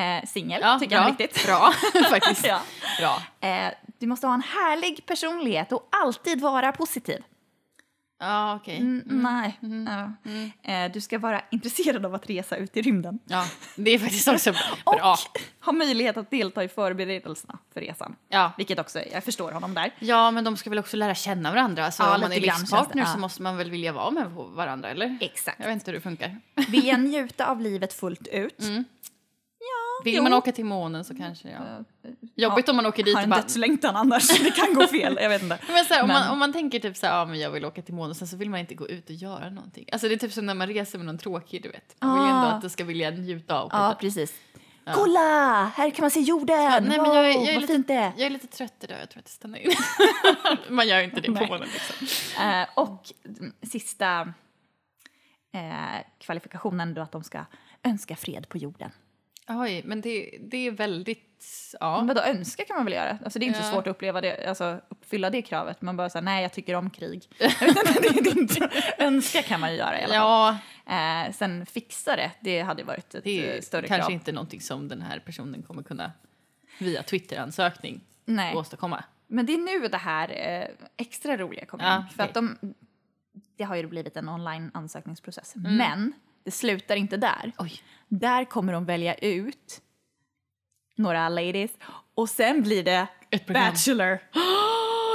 eh, Singel Ja, tycker bra. jag är viktigt. Bra, faktiskt. ja. Bra. eh, du måste ha en härlig personlighet och alltid vara positiv. Ja, okej. Mm, Nej. Mm-hmm. Ja. Eh, du ska vara intresserad av att resa ut i rymden. Ja, det är faktiskt också Och bra. ha möjlighet att delta i förberedelserna för resan. Ja. Vilket också, jag förstår honom där. ja, men de ska väl också lära känna varandra. Så Ja, om man är livspartner ja. så måste man väl vilja vara med varandra, eller? Exakt. Jag vet inte hur det funkar. Vill jag njuta av livet fullt ut? Ja, Vill jo. man åka till månen så kanske, ja. Eh, Jobbigt om man åker dit Har och en bara... dödslängtan annars. Det kan gå fel. Jag vet inte. Men här, om, Men- man, om man tänker typ så här, ja men jag vill åka till månen, sen så vill man inte gå ut och göra någonting. Alltså det är typ som när man reser med någon tråkig, du vet. Man vill ju ändå Ah. att du ska vilja njuta av Ja, skiten. precis. Kolla! Här kan man se jorden! Ja, nej, men jag, är- jag, är lite, fint det jag är lite trött idag, jag tror att jag stannar in. man gör inte det på månen liksom. Eh, och sista eh, kvalifikationen då att de ska önska fred på jorden. Oj, men det, det är väldigt, ja. Men vadå, önska kan man väl göra? Alltså, det är inte så Ja. svårt att uppleva det, alltså, uppfylla det kravet. Man bara säger nej, jag tycker om krig. Önska kan man ju göra i alla fall. Ja, Eh, sen fixa det, det hade varit ett det eh, är större kanske krav. inte någonting som den här personen kommer kunna via Twitter-ansökning Nej. åstadkomma. Men det är nu det här eh, extra roliga kommer Ja, in. För okej. att de, det har ju blivit en online ansökningsprocess. Mm. Men det slutar inte där. Oj. Där kommer de välja ut några ladies och sen blir det. Bachelor.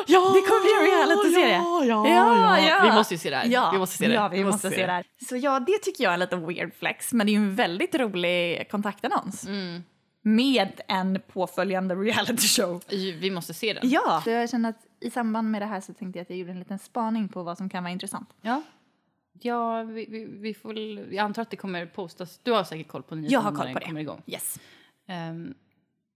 Ja, Det kommer bli en reality-serie. Ja, ja, Ja, ja, ja. Vi måste ju se det här. Ja, vi måste se det. ja, vi, måste, se det. här. Så ja, det tycker jag är en liten weird flex, men det är ju en väldigt rolig kontaktannons. Mm. Med en påföljande reality show. Vi måste se den. Ja, så jag känner att i samband med det här så tänkte jag att jag gjorde en liten spaning på vad som kan vara intressant. Ja. Ja, vi, vi, vi får jag antar att det kommer postas. Du har säkert koll på nyheten Jag har koll på det. kommer igång. Yes. Ehm,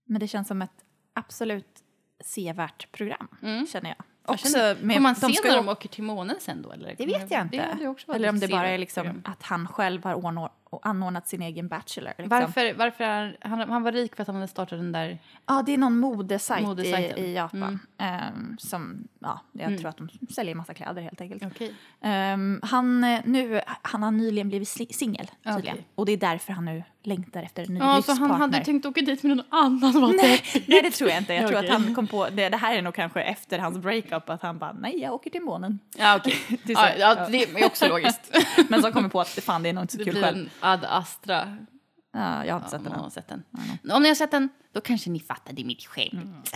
Men det känns som ett absolut sevärt program, Mm. känner jag. jag Också känner- med, får man se när de åker till månen sen då? Eller? Det vet jag inte. Hade ju också varit Eller om ett det bara är sevärt liksom program. att han själv har ordnat- anordnat sin egen bachelor. Liksom. Varför, varför är, han, han var rik för att han hade startat den där... Ja, det är någon modesajt i, i Japan. Mm. ehm, som, ja, jag tror att de säljer massa kläder helt enkelt. Okej. Ehm, han, eh, nu, han har nyligen blivit singel tydligen. Okej. Och det är därför han nu längtar efter en ny Ja, så livspartner. han hade tänkt åka dit med någon annan. Var Nej, nej, det tror jag inte. Jag tror att han kom på, det, det här är nog kanske efter hans breakup, att han bara, nej jag åker till månen. Ja, okej. Det är så. Ja, ja, det är också logiskt. Men så kommer på att fan det är nog inte så kul själv. en Ad Astra. Ja, jag har inte Ja, sett den har sett den. Om ni har sett den, då kanske ni fattade mitt skämt. Mm.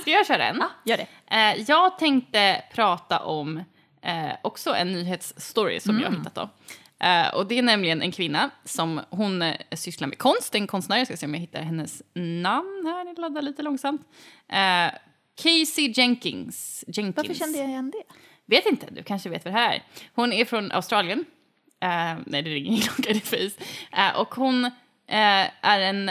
Ska jag köra en? Ja, gör det. Eh, jag tänkte prata om eh, också en nyhetsstory som jag har hittat. Då. Eh, och det är nämligen en kvinna som hon sysslar med konst, en konstnär. Jag ska se om jag hittar hennes namn här, det laddar lite långsamt. Casey Jenkins. Jenkins. Varför kände jag igen det? Vet inte, du kanske vet vad det här är. Hon är från Australien. Eh, nej, det ringer ingen klocka i ditt face. Eh, och hon eh, är en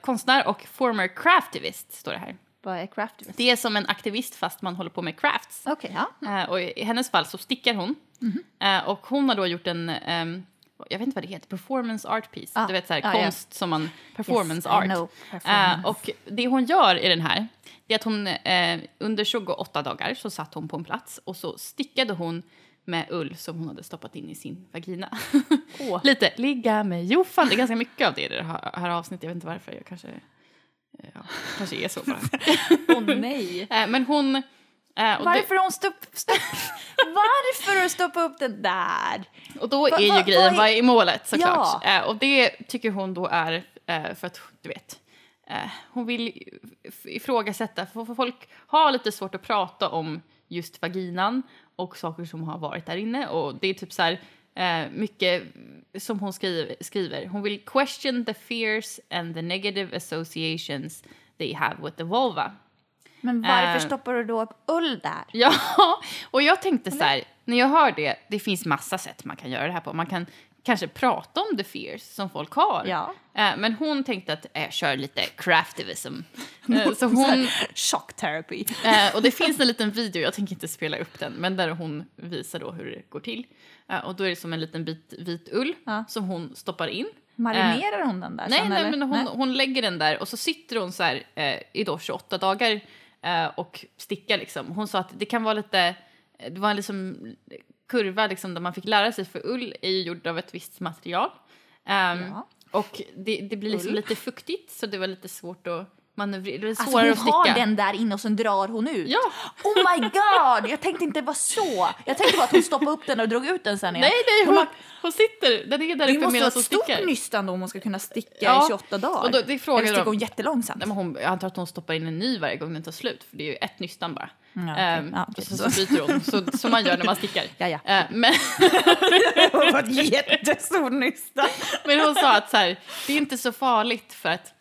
konstnär och former craftivist, står det här. Vad är craftivist? Det är som en aktivist fast man håller på med crafts. Okej, ja. Och i hennes fall så stickar hon. Mhm. Eh, och hon har då gjort en, ehm, jag vet inte vad det heter, performance art piece. Ah, du vet så här, ah, konst som man, performance Yes, art. know performance. Eh, och det hon gör i den här, det är att hon eh, under 28 dagar så satt hon på en plats och så stickade hon med ull som hon hade stoppat in i sin vagina. Åh. Lite ligga med Joffan, det är ganska mycket av det i det här, här avsnittet, jag vet inte varför, jag kanske, eh, ja, kanske är så bara. Åh nej. Eh, men hon... det- Varför har hon stopp, stopp, varför du stoppat upp den där? Och då Va- är ju va- grejen, vad är- vad är målet såklart? Ja. Eh, och det tycker hon då är eh, för att, du vet, hon vill if- ifrågasätta, för för folk har lite svårt att prata om just vaginan och saker som har varit där inne. Och det är typ så här, mycket som hon skriver, skriver. Hon vill question the fears and the negative associations they have with the vulva. Men varför Eh. stoppar du då upp ull där? Ja, och jag tänkte så här, när jag hör det, det finns massa sätt man kan göra det här på. Man kan kanske prata om the fears som folk har. Ja. Eh, men hon tänkte att jag kör lite craftivism. Eh, så hon, Shock therapy. eh, och det finns en liten video, jag tänker inte spela upp den, men där hon visar då hur det går till. Eh, och då är det som en liten bit vit ull Ja. som hon stoppar in. Marinerar hon den där Nej, sen, nej, eller? men hon, hon lägger den där och så sitter hon så här eh, i då 28 dagar eh, och stickar liksom. Hon sa att det kan vara lite, det var en liksom kurva liksom där man fick lära sig för ull är ju gjord av ett visst material. Ehm, Ja. Och det, det blir liksom Ull. lite fuktigt så det var lite svårt att manövrera, det var Alltså hon att sticka. har den där inne och sen drar hon ut? Ja. Oh my god! Jag tänkte inte det var så. Jag tänkte bara att hon stoppade upp den och drog ut den sen igen. Nej, nej, Hon hon, hon sitter, den är där uppe måste vara medan ett hon stort stickar. nystan då om hon ska kunna sticka Ja. i 28 dagar. Och då- det frågade Eller stickar de- hon jättelångsamt? Nej, men hon, jag antar att hon stoppar in en ny varje gång den tar slut, för det är ju ett nystan bara. Mm. Ehm, Ja, okej. och så, så byter hon, så, som man gör när man stickar. Ja, ja. Ehm, men, Det var ett jättestort nystan. men hon sa att så här, det är inte så farligt för att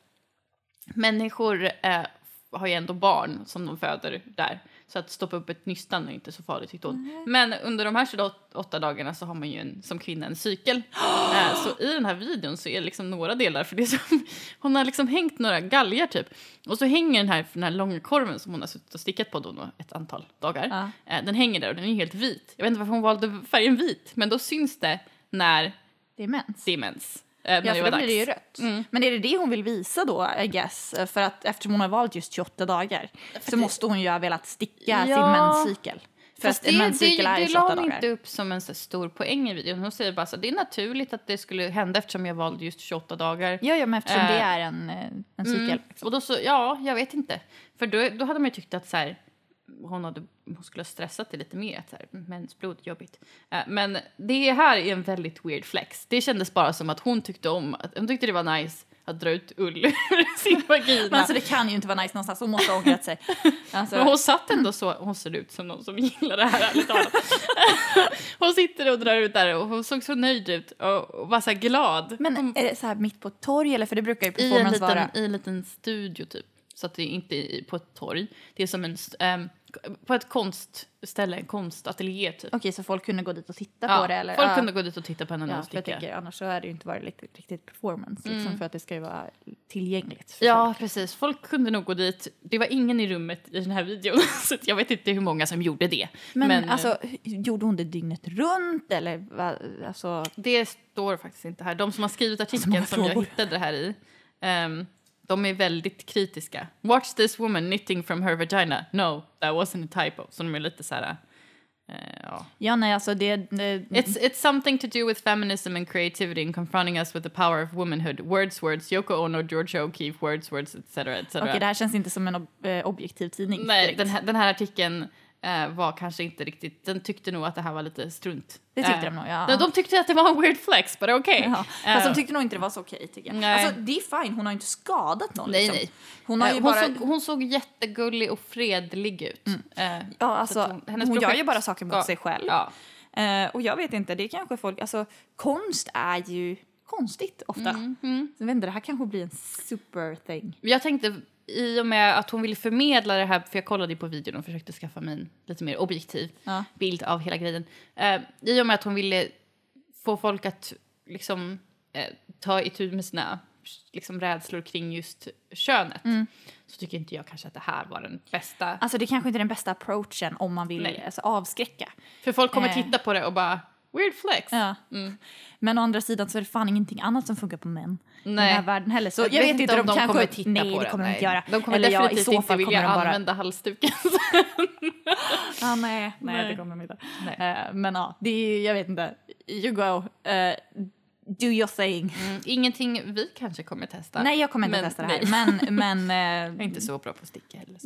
människor eh, har ju ändå barn som de föder där. Så att stoppa upp ett nystan är inte så farligt tyckte hon. Men under de här 28 dagarna så har man ju en, som kvinna en cykel. Eh, så i den här videon så är det liksom några delar för det som, hon har liksom hängt några galgar typ. Och så hänger den här, den här långa korven som hon har suttit och stickat på då ett antal dagar. Eh, den hänger där och den är helt vit. Jag vet inte varför hon valde färgen vit men då syns det när Det är mens. det är mens. Eh, när Ja, för då blir det ju rött. Mm. Men är det det hon vill visa då, I guess? För att eftersom hon har valt just 28 dagar så det- måste hon ju ha velat sticka sin Ja. menscykel. För Fast att en det, menscykel det, är det la 28 hon inte upp som en så stor poäng i videon. Hon säger bara så det är naturligt att det skulle hända eftersom jag valde just 28 dagar. Ja, ja, men eftersom Eh, det är en, eh, en cykel. Mm. liksom. Och då så, ja, jag vet inte. För då, då hade man ju tyckt att så här, hon, hade, hon skulle ha stressat det lite mer. Att så här, mensblod, jobbigt. Eh, men det här är en väldigt weird flex. Det kändes bara som att hon tyckte om, att, hon tyckte det var nice att dra ut ull ur sin vagina. Men alltså det kan ju inte vara nice någonstans, hon måste ha ångrat sig. Alltså, Men hon satt ändå så, hon ser ut som någon som gillar det här ärligt talat. Hon sitter och drar ut där och hon såg så nöjd ut och, och var så glad. men hon, är det så här mitt på ett torg eller? För det brukar ju i, en performance liten, vara. I en liten studio typ. så att det är inte är på ett torg. Det är som en, ehm, på ett konstställe, en konstateljé typ. Okej, så folk kunde gå dit och titta Ja, på det? Eller? folk Ja. kunde gå dit och titta på henne när Ja, hon tänker, annars så är det ju inte varit riktigt, riktigt performance. Liksom, För att det ska ju vara tillgängligt. Ja, folk. precis. Folk kunde nog gå dit. Det var ingen i rummet i den här videon, så jag vet inte hur många som gjorde det. Men, eh, alltså, gjorde hon det dygnet runt? Eller, va, alltså, Det står faktiskt inte här. De som har skrivit många artikeln som jag hittade det här i, ehm, de är väldigt kritiska. Watch this woman knitting from her vagina. No, that wasn't a typo. Så de är lite så här... eh, ja. ja, nej, alltså det... det It's, it's something to do with feminism and creativity and confronting us with the power of womanhood. Words, words, Yoko Ono, Georgia O'Keeffe, words, words, etc. etc. Okej, det här känns inte som en ob eh, objektiv tidning. Nej, den här, den här artikeln var kanske inte riktigt... Den tyckte nog att det här var lite strunt. Det tyckte Eh, de nog, ja. De, de tyckte att det var en weird flex, but okej. Ja. Eh, Fast de tyckte nog inte det var så okej. Tycker jag. Nej. Alltså, det är fine, hon har ju inte skadat någon. Nej, liksom. nej. Hon har ju Eh, bara... såg, hon såg jättegullig och fredlig ut. Eh, ja, så alltså, hon, hennes gör ju projekt bara saker mot ska- sig själv. Ja. Eh, och jag vet inte, det är kanske folk... Alltså, konst är ju konstigt ofta. Mm, Så jag vet inte, det här kanske blir en super thing. Jag tänkte, i och med att hon ville förmedla det här, för jag kollade ju på videon och försökte skaffa mig en lite mer objektiv Ja. bild av hela grejen. Eh, I och med att hon ville få folk att liksom eh, ta itu med sina liksom, rädslor kring just könet Mm. så tycker inte jag kanske att det här var den bästa. Alltså det kanske inte är den bästa approachen om man vill alltså, avskräcka. För folk kommer eh. titta på det och bara weird flex. Ja. Mm. Men å andra sidan så är det fan ingenting annat som funkar på män i den Nej. här världen heller. Så Jag, jag, vet inte, om de, kanske, kommer titta nej, på det kommer de Nej. inte göra. De kommer Eller ja, i definitivt så inte fall vilja kommer de bara... använda halsduken. Ja, nej, nej, Nej. det kommer de inte. Nej. Eh, men ja, det är, jag vet inte. You go. Eh, do your thing. Mm, ingenting vi kanske kommer testa. Nej, jag kommer inte Men testa det här. nej. Men, men Jag är eh, inte så bra på att sticka heller.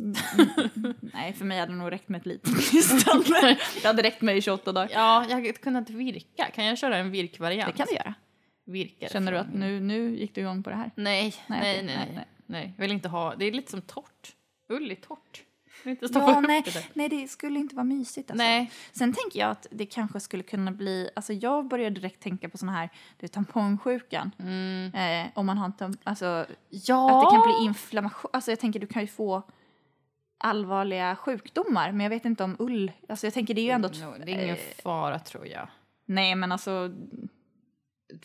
nej, för mig hade det nog räckt med ett litet kristall. Det hade räckt med i 28 dagar. Ja, jag hade kunnat virka. Kan jag köra en virkvariant? Det kan du göra. Virkar Känner du att nu, nu gick du igång på det här? Nej, Nej, nej, nej, nej, nej. nej. Jag vill inte ha... Det är lite som torrt. Ull är torrt. Inte stoppa Ja, upp nej, det där. nej, det skulle inte vara mysigt. Alltså. Nej. Sen tänker jag att det kanske skulle kunna bli... Alltså jag började direkt tänka på såna här du, tampongsjukan. Eh, om man har en alltså, Ja. Att det kan bli inflammation. Alltså jag tänker du kan ju få allvarliga sjukdomar. Men jag vet inte om ull... Alltså jag tänker det är ju ändå... No, det är ingen eh, fara tror jag. nej men alltså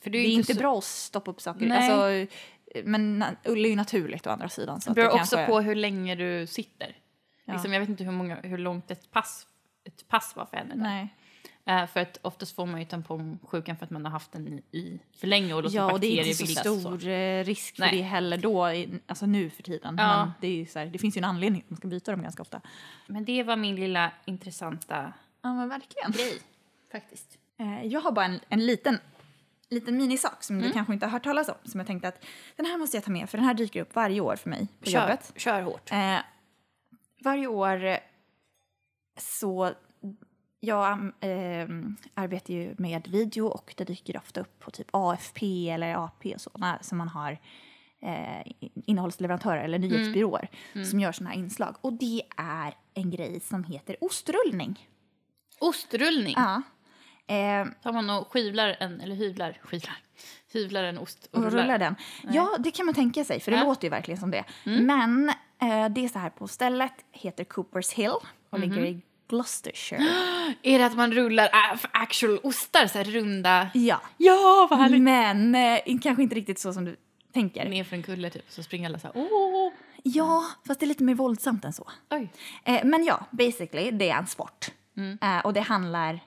För det är inte så- bra att stoppa upp saker. Nej. Alltså, eh, men ull är ju naturligt å andra sidan. Så Det beror det också kanske, på hur länge du sitter. Ja. Liksom, jag vet inte hur, många, hur långt ett pass, ett pass var för henne. där. Nej. Eh, för att oftast får man ju tampongsjukan för att man har haft den i, i för länge och låter Ja, och det är bakterier inte så stor eh, risk för Nej. det heller då, alltså nu för tiden. Ja. Men det, är så här, det finns ju en anledning att man ska byta dem ganska ofta. Men det var min lilla intressanta Ja, men verkligen. grej. Faktiskt. Eh, jag har bara en, en liten, liten minisak som du kanske inte har hört talas om. Som jag tänkte att den här måste jag ta med för den här dyker upp varje år för mig på Kör, jobbet. kör hårt. Eh, varje år eh, så jag eh, arbetar ju med video och det dyker ofta upp på typ AFP eller AP och sådana som man har eh, innehållsleverantörer eller nyhetsbyråer som gör sådana här inslag. Och det är en grej som heter ostrullning. Ostrullning. Ja. Eh, Tar man och skivlar en, eller hyvlar, skivlar, hyvlar en ost och, och rullar den. Ja, det kan man tänka sig, för det Ja. låter ju verkligen som det. Men eh, det är så här på stället, heter Coopers Hill och ligger i Gloucestershire. Är det att man rullar äh, actual ostar, så här runda? ja. Ja, vad härligt! Men eh, kanske inte riktigt så som du tänker. Ner för en kulle typ, så springer alla så här, åh, Ja, fast det är lite mer våldsamt än så. oj. Eh, men ja, basically, det är en sport. Mm. Eh, och det handlar...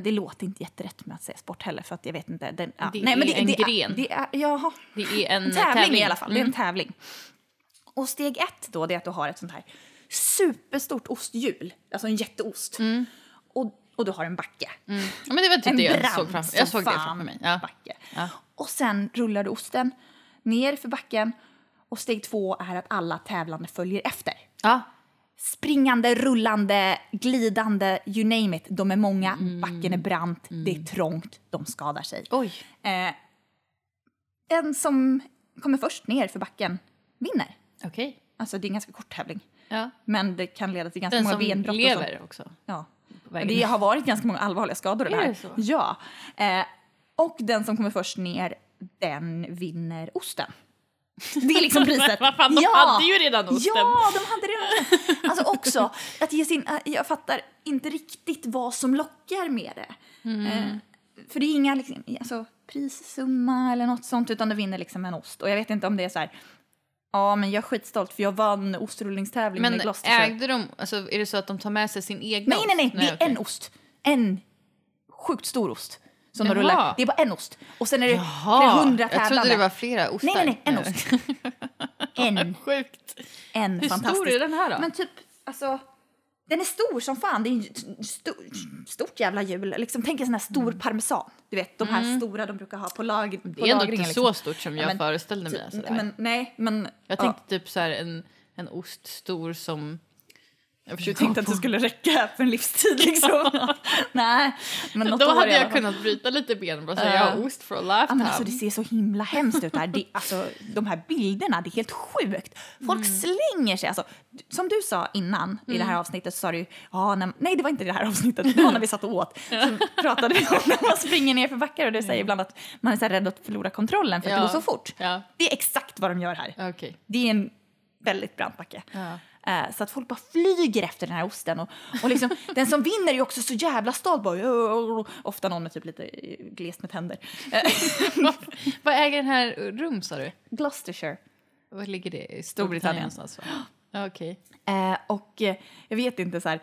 Det låter inte jätterätt med att säga sport heller, för att jag vet inte. Den, ja, Det nej, men är en det, gren. Det är, jaha. Det är en, tävling, tävling i alla fall. Det är Mm. en tävling. Och steg ett då, är att du har ett sånt här superstort osthjul, alltså en jätteost. Mm. Och, och du har en backe. Ja, men det var typ En det jag såg framför Jag såg det framför mig. Ja. backe. Ja. Och sen rullar du osten ner för backen och steg två är att alla tävlande följer efter. ja. Springande, rullande, glidande, you name it. De är många, Mm. backen är brant, det är trångt, de skadar sig. Oj. Eh, den som kommer först ner för backen vinner. Okej. Alltså det är en ganska kort tävling. Ja. Men det kan leda till ganska Den många som benbrott och lever sånt. också. Ja. Det har varit ganska många allvarliga skador i det Är här. det så? Ja. Eh, och den som kommer först ner, den vinner osten. Det är liksom priset. Vad fan, de hade ju redan osten. Ja, de hade redan osten. Alltså också, att ge sin, äh, jag fattar inte riktigt vad som lockar med det. Mm. Eh, för det är inga liksom, alltså, prissumma eller något sånt, utan du vinner liksom en ost. Och jag vet inte om det är så här, ja men jag är skitstolt för jag vann ostrullningstävlingen Men i Gloucestershire. ägde de, alltså är det så att de tar med sig sin egna Nej, nej, nej, ost? det är okej. en ost. En sjukt stor ost. Som de rullar. Det är bara en ost. Och sen är det Jaha, hundra jag tävlande. trodde det var flera ostar. Nej, nej, nej, en ost. En. Sjukt. En Hur fantastisk. stor är den här då? Men typ, alltså, den är stor som fan. Det är ett sto, stort jävla hjul. Liksom, tänk en sån här stor parmesan. Du vet, de här stora de brukar ha på, lag, Mm. Det är ändå inte så stort som jag Ja, men- föreställde mig. Men, nej, men... jag ja. tänkte typ så här en, en ost stor som... Jag Du försöker tänkte att det skulle räcka för en livstid liksom. nej, men något Då hade jag kunnat bryta lite ben och bara säga Ja. jag har ost for a Ja, lifetime. men alltså, det ser så himla hemskt ut här. Det, alltså, de här bilderna, det är helt sjukt. Folk Mm. slänger sig. Alltså, som du sa innan i det Mm. här avsnittet så sa du ja, när, nej det var inte det här avsnittet, det var när vi satt och åt. Så pratade vi om när man springer ner för backar och du säger ibland att man är så här rädd att förlora kontrollen för att Ja. det går så fort. Ja, Det är exakt vad de gör här. okej. Det är en väldigt brant backe. Ja. Eh, Så att folk bara flyger efter den här osten. Och, och liksom, den som vinner är ju också så jävla stolt. Ofta någon med typ lite eh, glest med tänder. Vad äger den här rum sa du? Gloucestershire. Var ligger det? I Storbritannien. Någonstans? Okej. Eh, och eh, jag vet inte så här,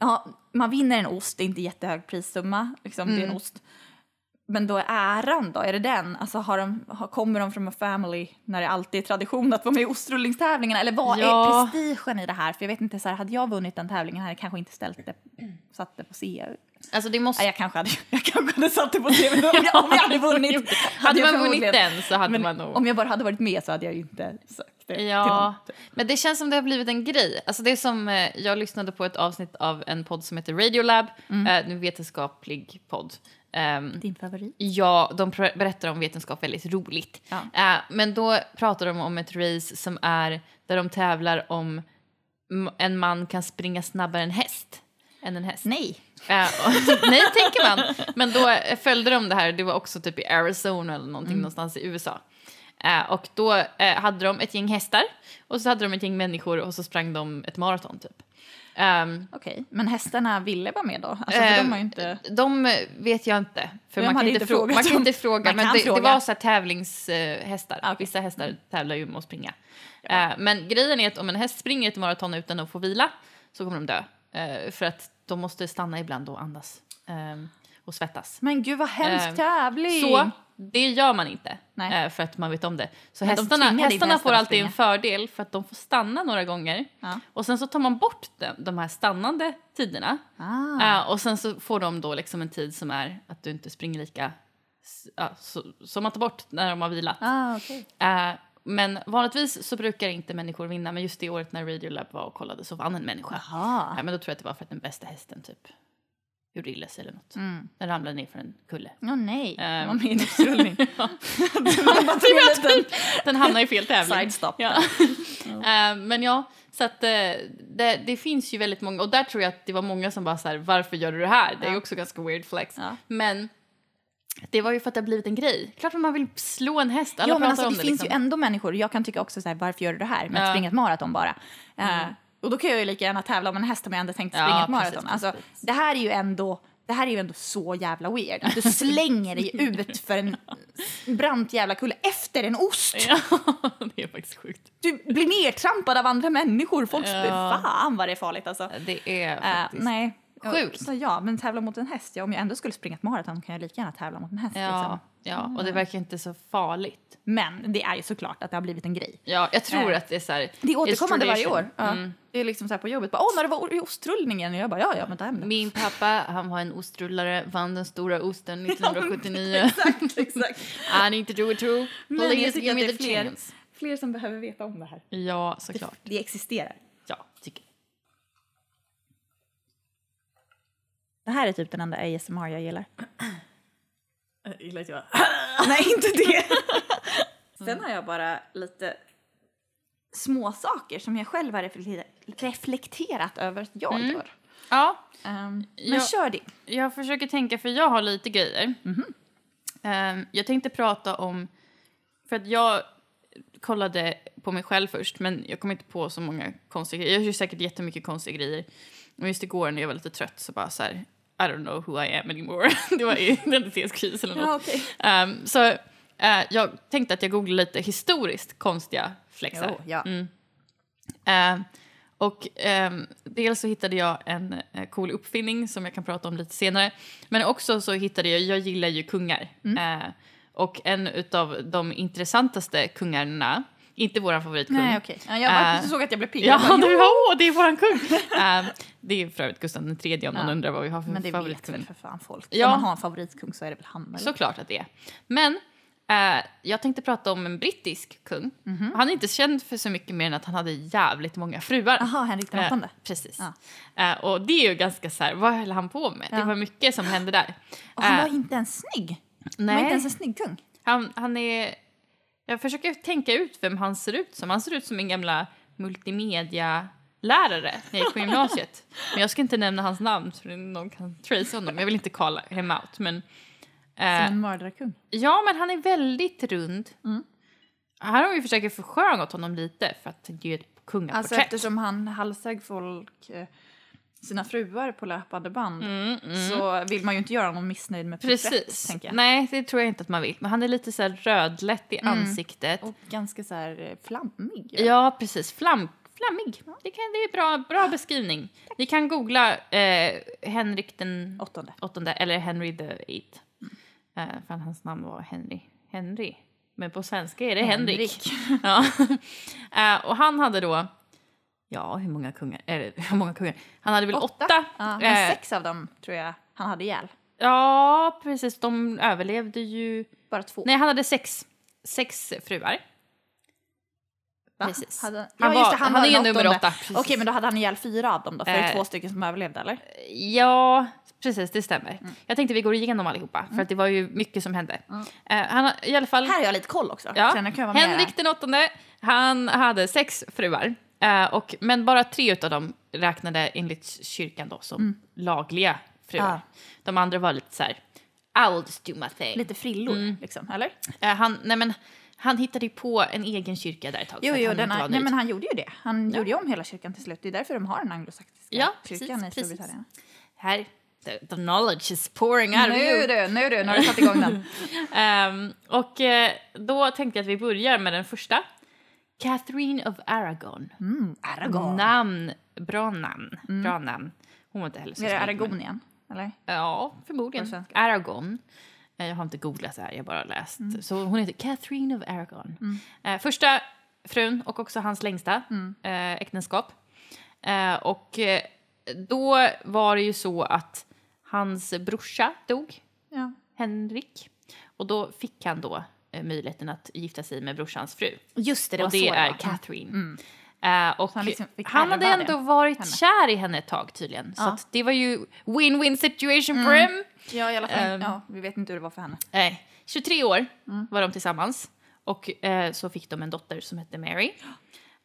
ja, man vinner en ost, det är inte jättehög prissumma, liksom, det är en ost. Men då är äran då, är det den? Alltså har de, har, kommer de från en family när det alltid är tradition att vara med i ostrullningstävlingarna? Eller vad Ja. är prestigen i det här? För jag vet inte, så här, hade jag vunnit den tävlingen hade jag kanske inte ställt det, satt det på C. Alltså det måste... Nej, jag kanske hade, jag kanske hade satt det på men om jag, om jag hade vunnit. hade man vunnit den så hade men man nog... Om jag bara hade varit med så hade jag ju inte sagt det Ja, någon. men det känns som det har blivit en grej. Alltså det är som, eh, jag lyssnade på ett avsnitt av en podd som heter Radiolab, Mm. eh, en vetenskaplig podd. Ehm, Din favorit? Ja, de berättar om vetenskap väldigt roligt. Ja. Eh, men då pratar de om ett race som är där de tävlar om en man kan springa snabbare än häst. Än en häst. Nej. Och, nej, tänker man. Men då eh, följde de det här, det var också typ i Arizona eller någonting någonstans i USA. Eh, och då hade de ett gäng hästar och så hade de ett gäng människor och så sprang de ett maraton typ. Ehm, Okej, men hästarna ville vara med då? Alltså, för Eh, de har ju inte... De vet jag inte. För man kan inte, inte frå- frågat man kan inte fråga. Man men det, det fråga. var så tävlingshästar. Ah, okej. Vissa hästar tävlar ju med att springa. Eh, men grejen är att om en häst springer ett maraton utan att få vila så kommer de dö. För att de måste stanna ibland och andas. ehm, och svettas. Men gud vad hemsk Eh, tävling! Så det gör man inte Nej. eh, för att man vet om det. Så Men hästarna, hästarna hästar får alltid en fördel för att de får stanna några gånger. Ja. Och sen så tar man bort de, de här stannande tiderna. Ah. Eh, och sen så får de då liksom en tid som är att du inte springer lika... Ja, så, som man tar bort när de har vilat. Ah, okej. Eh, men vanligtvis så brukar inte människor vinna. Men just det året när Radiolab var och kollade så vann en människa. Jaha. Ja, men då tror jag att det var för att den bästa hästen typ gjorde illa sig eller något. Mm. Den ramlade ner för en kulle. Åh nej, Ehm. det var med i en upprullning. Ja. Man bara tog en liten Den hamnar i fel tävling. sidestop. Ja. Eh, men ja, så att eh, det, det finns ju väldigt många, och där tror jag att det var många som bara så här, varför gör du det här? Det är Ja. också ganska weird flex. Ja. Men det var ju för att det har blivit en grej. Klart att man vill slå en häst, alla Ja, men alltså, det, det. finns liksom. ju ändå människor, jag kan tycka också så här, varför gör du det här att Ja. springa ett maraton bara? Eh, och då kan jag ju lika gärna tävla om en häst om jag ändå tänkt Ja, springa ett precis, maraton. Alltså, precis. det här är ju ändå det här är ju ändå så jävla weird. Du slänger dig ut för en brant jävla kulle efter en ost. Ja, det är faktiskt sjukt. Du blir nedtrampad av andra människor. Folk. Ja. Fan vad det är farligt alltså. Det är Eh, faktiskt... nej. Sjukt. Så ja, men tävla mot en häst. Ja, om jag ändå skulle springa ett maraton kan jag lika gärna tävla mot en häst. Ja, Liksom. Ja, och det verkar inte så farligt. Men det är ju såklart att det har blivit en grej. Ja, jag tror Eh, att det är så här... Det är återkommande varje år. Ja. Mm. Det är liksom så på jobbet. Bara, Åh, när det var ostrullningen. Och jag bara, ja, ja, men ta hem den. Min pappa, han var en ostrullare, vann den stora osten 1979. exakt, exakt. I do it too. Men jag Please give me det the fler, chance. fler som behöver veta om det här. Ja, såklart. Det existerar. Ja, tycker jag. Det här är typ den enda ASMR jag gillar. Jag gillar att jag... Nej, inte det. Sen har jag bara lite små saker som jag själv har reflekterat, reflekterat över att jag gör. Ja, Ehm, men Ja. kör det. jag försöker tänka för jag har lite grejer. Mhm. Ehm, jag tänkte prata om, för att jag kollade på mig själv först, men jag kom inte på så många konstiga grejer. Jag gör säkert jättemycket konstiga grejer. Och just igår när jag var lite trött så bara så här, I don't know who I am anymore. det var identitetskris eller något. Ja, okej. Ehm, så eh, jag tänkte att jag googlade lite historiskt konstiga flexar. Jo, ja. Mm. Eh, och ehm, dels så hittade jag en eh, cool uppfinning som jag kan prata om lite senare. Men också så hittade jag, jag gillar ju kungar. Mm. Eh, och en av de intressantaste kungarna, inte vår favoritkung. Nej, okej. Ja, jag Eh, såg att jag blev pigg. Ja, bara, du åh, det är våran kung! Eh, det är för övrigt Gustav III om någon Ja. undrar vad vi har för Men det vet favoritkung. väl för fan folk. Ja. Om man har en favoritkung så är det väl han. Eller? Såklart att det är. Men eh, jag tänkte prata om en brittisk kung. Mhm. Han är inte känd för så mycket mer än att han hade jävligt många fruar. Jaha, Henrik den åttonde. precis. Ja. Och det är ju ganska så här, vad höll han på med? Det var mycket som hände där. Och han var inte ens snygg. Han var nej, inte ens en snygg kung. han, han är... Jag försöker tänka ut vem han ser ut som. Han ser ut som en gamla multimedia-lärare när jag gick på gymnasiet. Men jag ska inte nämna hans namn så någon kan trace honom. Jag vill inte calla him out. Men, Som eh, en mördarkung. Ja, men han är väldigt rund. Mm. Här har vi försökt försköna åt honom lite för att det är ett kungaporträtt. Alltså eftersom han halshögg folk, eh, sina fruar på löpande band, Mm, mm. så vill man ju inte göra någon missnöjd med porträtt, Precis. tänker jag. Nej, det tror jag inte att man vill. Men han är lite så rödlätt i Mm. ansiktet. Och ganska så här eh, flammig. Ja, precis. Flam, flammig. Det, kan, det är bra, bra beskrivning. Ni kan googla eh, Henrik den Åttonde. åttonde eller Henry the eighth. Eh, för hans namn var Henry. Henry. Men på svenska är det Henrik. Ja. Eh, och han hade då, ja hur många kungar, eller hur många kungar? Han hade väl åtta. Ja, men Eh, sex av dem tror jag han hade ihjäl. Ja, precis. De överlevde ju. Bara två. Nej, han hade sex, sex fruar. Va? precis. Hade... Han ja, var- just det, han, han är ju nummer åtta, precis. Okej, men då hade han ihjäl fyra av dem då, för det är Eh. två stycken som överlevde, eller? Ja, precis. Det stämmer. Mm. Jag tänkte vi går igenom allihopa, för att det var ju mycket som hände. Eh, han har i alla fall... Här har jag lite koll också. Ja. Henrik den åttonde, han hade sex fruar. Eh, och, men bara tre av dem räknade enligt kyrkan då som lagliga fruar. Mm. Ja. De andra var lite så här, I'll just do my thing. Lite frillor, Mm. liksom, eller? Eh, han, nej men, han hittade ju på en egen kyrka där ett tag. Jo, jo, han den inte är, var nej, men han gjorde ju det. Han Ja. gjorde ju om hela kyrkan till slut. Det är därför de har den anglosachsiska Ja, precis, kyrkan i precis. Storbritannien. Här, the, the knowledge is pouring out Nu du, nu du, nu har du satt igång den. Ehm, och eh, då tänkte jag att vi börjar med den första. Catherine of Aragon. Mm, Aragon. Namn, bra namn. Bra namn. Hon var inte heller så Är det Aragonien? Eller? Ja, förmodligen. Aragon. Eh, Jag har inte googlat det här, jag bara läst. Mm. Så hon heter Catherine of Aragon. Eh, första frun och också hans längsta Mm. eh, äktenskap. Eh, och eh, då var det ju så att hans brorsa dog, Ja. Henrik. Och då fick han då möjligheten att gifta sig med brorsans fru. Just det, det och det så är var. Catherine. Eh, och Så han liksom han hade ändå det, varit henne. kär i henne ett tag tydligen. Så Ja. att det var ju win-win situation Mm. for him. Ja, i alla fall. Ehm. ja, vi vet inte hur det var för henne. Nej, 23 år Mm. var de tillsammans. Och eh, så fick de en dotter som hette Mary.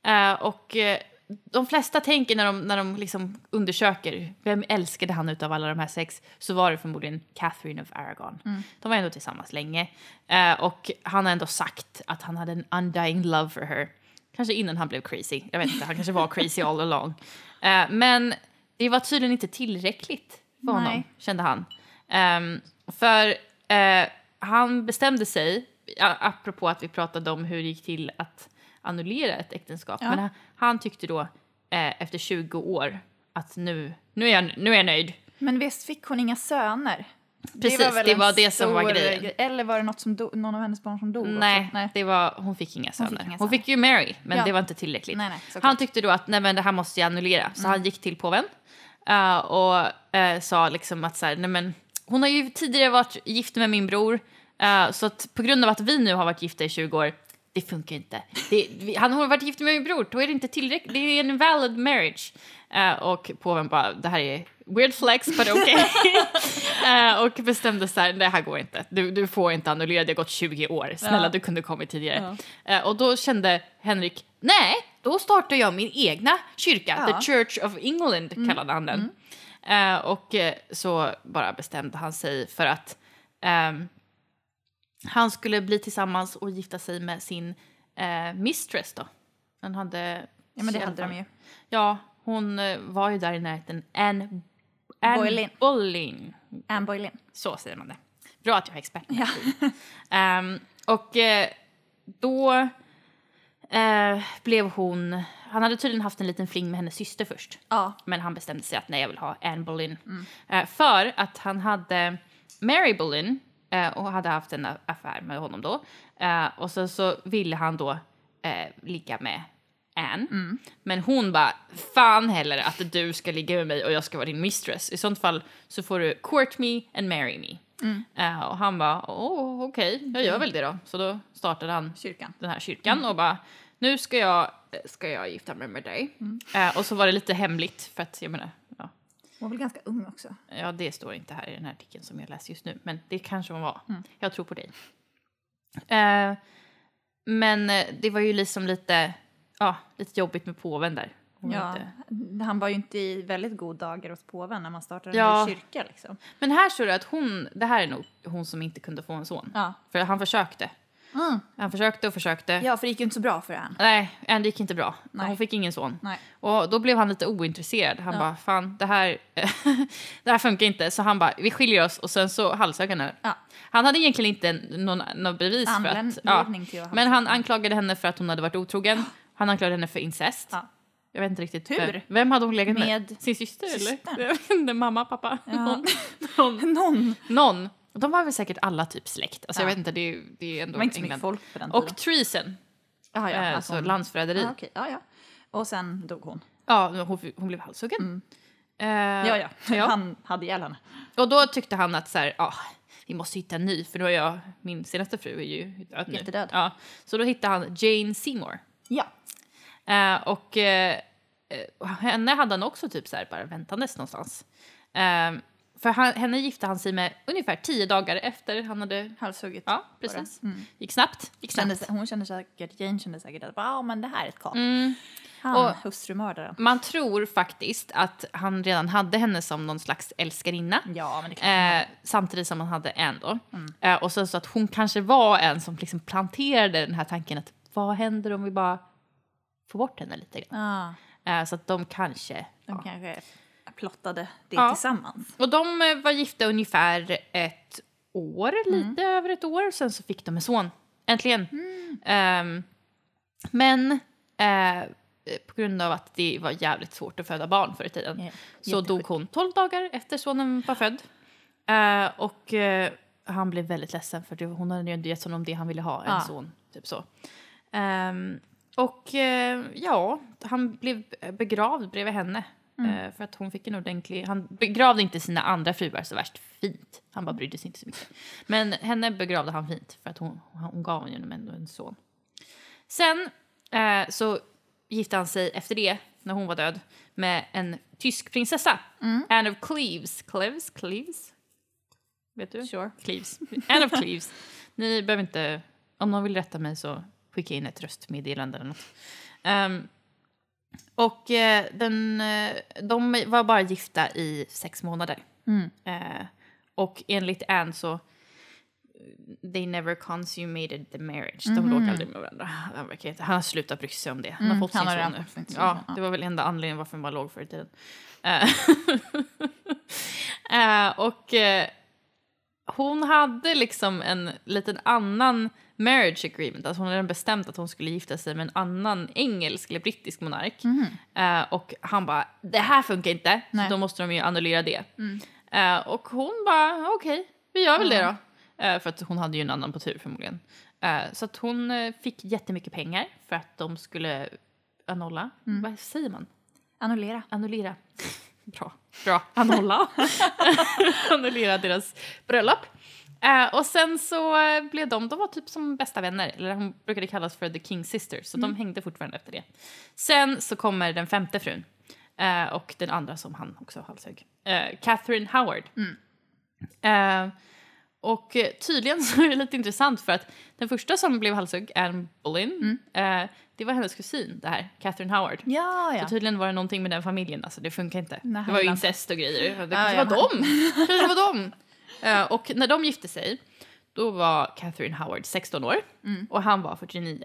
Eh, och eh, de flesta tänker när de, när de liksom undersöker vem älskade han utav alla de här sex så var det förmodligen Catherine of Aragon. Mm. De var ändå tillsammans länge. Eh, och han har ändå sagt att han hade en undying love for her. Kanske innan han blev crazy. Jag vet inte, han kanske var crazy all along. Eh, men det var tydligen inte tillräckligt för honom, Nej. kände han. Ehm, för eh, han bestämde sig, apropå att vi pratade om hur det gick till att annullera ett äktenskap, Ja. men han, han tyckte då eh, efter 20 år att nu, nu, är jag, nu är jag nöjd. Men visst fick hon inga söner? Precis, det var, en det som var grejen. grej. Eller var det något som do- någon av hennes barn som dog Nej? Nej. Det var, hon fick inga söner. Hon fick fick, inga söner. ju Mary, men Ja. det var inte tillräckligt. Nej, nej, han tyckte då att nej, men det här måste jag annullera, så han gick till påven eh, och eh, sa liksom att så här, nej, men, hon har ju tidigare varit gift med min bror, eh, så att på grund av att vi nu har varit gifta i 20 år, det funkar inte. Det, han har varit gift med min bror, då är det inte tillräckligt, det är en valid marriage. Eh, och påven bara, det här är weird flex, but okay. Eh, och bestämde så här, det här går inte. Du, du får inte annullera, det har gått 20 år. Snälla, Ja. du kunde kommit tidigare. Eh, och då kände Henrik, nej, då startar jag min egna kyrka, Ja. The Church of England kallade han den. Eh, och så bara bestämde han sig för att ehm, han skulle bli tillsammans och gifta sig med sin eh, mistress då. Han hade... Ja, men det hade de ju. Ja, hon eh, var ju där i närheten. Anne, Anne Boleyn. Boleyn. Anne Boleyn. Så säger man det. Bra att jag är expert. Ja. Ehm, och eh, då eh, blev hon... Han hade tydligen haft en liten fling med hennes syster först. Ja. Men han bestämde sig att nej, jag vill ha Anne Boleyn. Eh, för att han hade Mary Boleyn eh, och hade haft en affär med honom då. Eh, och så, så ville han då eh, ligga med Anne. Men hon bara, fan heller att du ska ligga med mig och jag ska vara din mistress. I sånt fall så får du court me and marry me. Eh, och han bara, åh okej, jag gör väl det då. Så då startade han Kyrkan. den här kyrkan och bara nu ska jag, ska jag gifta mig med dig. Eh, och så var det lite hemligt för att jag menar, var väl ganska ung också. ja det står inte här i den här artikeln som jag läser just nu, men det kanske hon var. Jag tror på dig. Eh, men eh, det var ju liksom lite, ja, lite jobbigt med påven där. Hon Ja, inte- han var ju inte i väldigt god dagar hos påven när man startade Ja. en ny kyrka liksom. Men här står det att hon, det här är nog hon som inte kunde få en son. Ja. För han försökte. Mm. Han försökte och försökte. Ja, för det gick ju inte så bra för Anne. Nej, Andy gick inte bra. Nej. Hon fick ingen son. Nej. Och då blev han lite ointresserad. Han Ja. bara, fan det här, det här funkar inte. Så han bara, vi skiljer oss och sen så halshögg han henne. Ja. Han hade egentligen inte någon, någon bevis för att... Anledning till Men han anklagade henne för att hon hade varit otrogen. Han anklagade henne för incest. Ja. Jag vet inte riktigt. Hur? Vem, hade hon legat med? Med Sin syster systern. eller? Mamma, pappa? Ja. Någon. någon. Någon. någon. De var väl säkert alla typ släkt. Alltså Ja. jag vet inte, det är, det är ändå Det inte så England. folk på den Och tiden. treason. ja, ja, eh, alltså hon- landsförräderi. Ja, okej. ja, ja. Och sen dog hon. Ja, hon, hon blev halshuggen. Eh, Ja, ja. ja. Han hade ihjäl henne. Och då tyckte han att så här, ah, vi måste hitta en ny, för då är jag, min senaste fru är ju död nu. Jättedöd. Ja, så då hittade han Jane Seymour. Ja. Eh, och eh, henne hade han också typ så här bara väntandes någonstans. För han, henne gifte han sig med ungefär tio dagar efter han hade... Halshugget. Ja, precis. Mm. Gick snabbt. Gick snabbt. Kände, hon kände säkert, Jane kände säkert att ja, men det här är ett kap. Mm. Han, Och- hustrumördaren. Man tror faktiskt att han redan hade henne som någon slags älskarinna. Ja, men det kan Eh, samtidigt som han hade en då. Mm. Eh, och så, så att hon kanske var en som liksom planterade den här tanken att vad händer om vi bara får bort henne lite grann. Ja, Eh, så att de kanske... de Ja. kanske plottade det Ja. tillsammans. Och de eh, var gifta ungefär ett år, Mm. lite över ett år. Sen så fick de en son. Äntligen. Mm. Ehm, men eh, på grund av att det var jävligt svårt att föda barn förr i tiden Ja, så dog hon 12 dagar efter sonen var född. Eh, och eh, han blev väldigt ledsen för det, hon hade ju inte gett honom det han ville ha, en Ja. son. Typ så. Ehm, och ja, han blev begravd bredvid henne. Mm. Eh, för att hon fick en ordentlig... Han begravde inte sina andra fruar så värst fint. Han bara brydde sig inte så mycket. Men henne begravde han fint för att hon, hon gav honom ändå en son. Sen eh, så gifte han sig efter det, när hon var död, med en tysk prinsessa. Mm. Anne of Cleves. Cleves? Cleves? Vet du? Sure. Cleves. Anne of Cleves. Ni behöver inte... Om någon vill rätta mig så skicka in ett röstmeddelande eller något. Ehm, och eh, den, eh, de var bara gifta i sex månader. Mm. Eh, och enligt Anne så they never consummated the marriage. De låg aldrig med varandra. Han, verkar inte, han har slutat bry sig om det. Han Mm, har fått han sin son nu. Ja, det var väl enda anledningen varför bara låg förr i tiden. Eh, och eh, hon hade liksom en liten annan marriage agreement. Alltså hon hade bestämt att hon skulle gifta sig med en annan engelsk eller brittisk monark. Eh, och han bara, det här funkar inte, Nej. så då måste de ju annullera det. Eh, och hon bara, okej, vi gör väl det då. Eh, för att hon hade ju en annan på tur förmodligen. Så att hon fick jättemycket pengar för att de skulle annulla. Vad säger man? Annullera. Annullera. Bra. Bra. Annulla. Annullera deras bröllop. Eh, och sen så blev de, de var typ som bästa vänner, eller hon brukade kallas för the King Sisters, så de hängde fortfarande efter det. Sen så kommer den femte frun, eh, och den andra som han också halshögg, eh, Catherine Howard. Eh, och eh, tydligen så är det lite intressant för att den första som blev halshugg, Anne Boleyn, eh, det var hennes kusin, det här, Catherine Howard. Ja, ja. Så tydligen var det någonting med den familjen, alltså det funkar inte. Nej, det var ju incest och grejer. Det Ja, kanske ja, var dem! kanske var dem! Eh, och när de gifte sig, då var Catherine Howard 16 år Mm. och han var 49.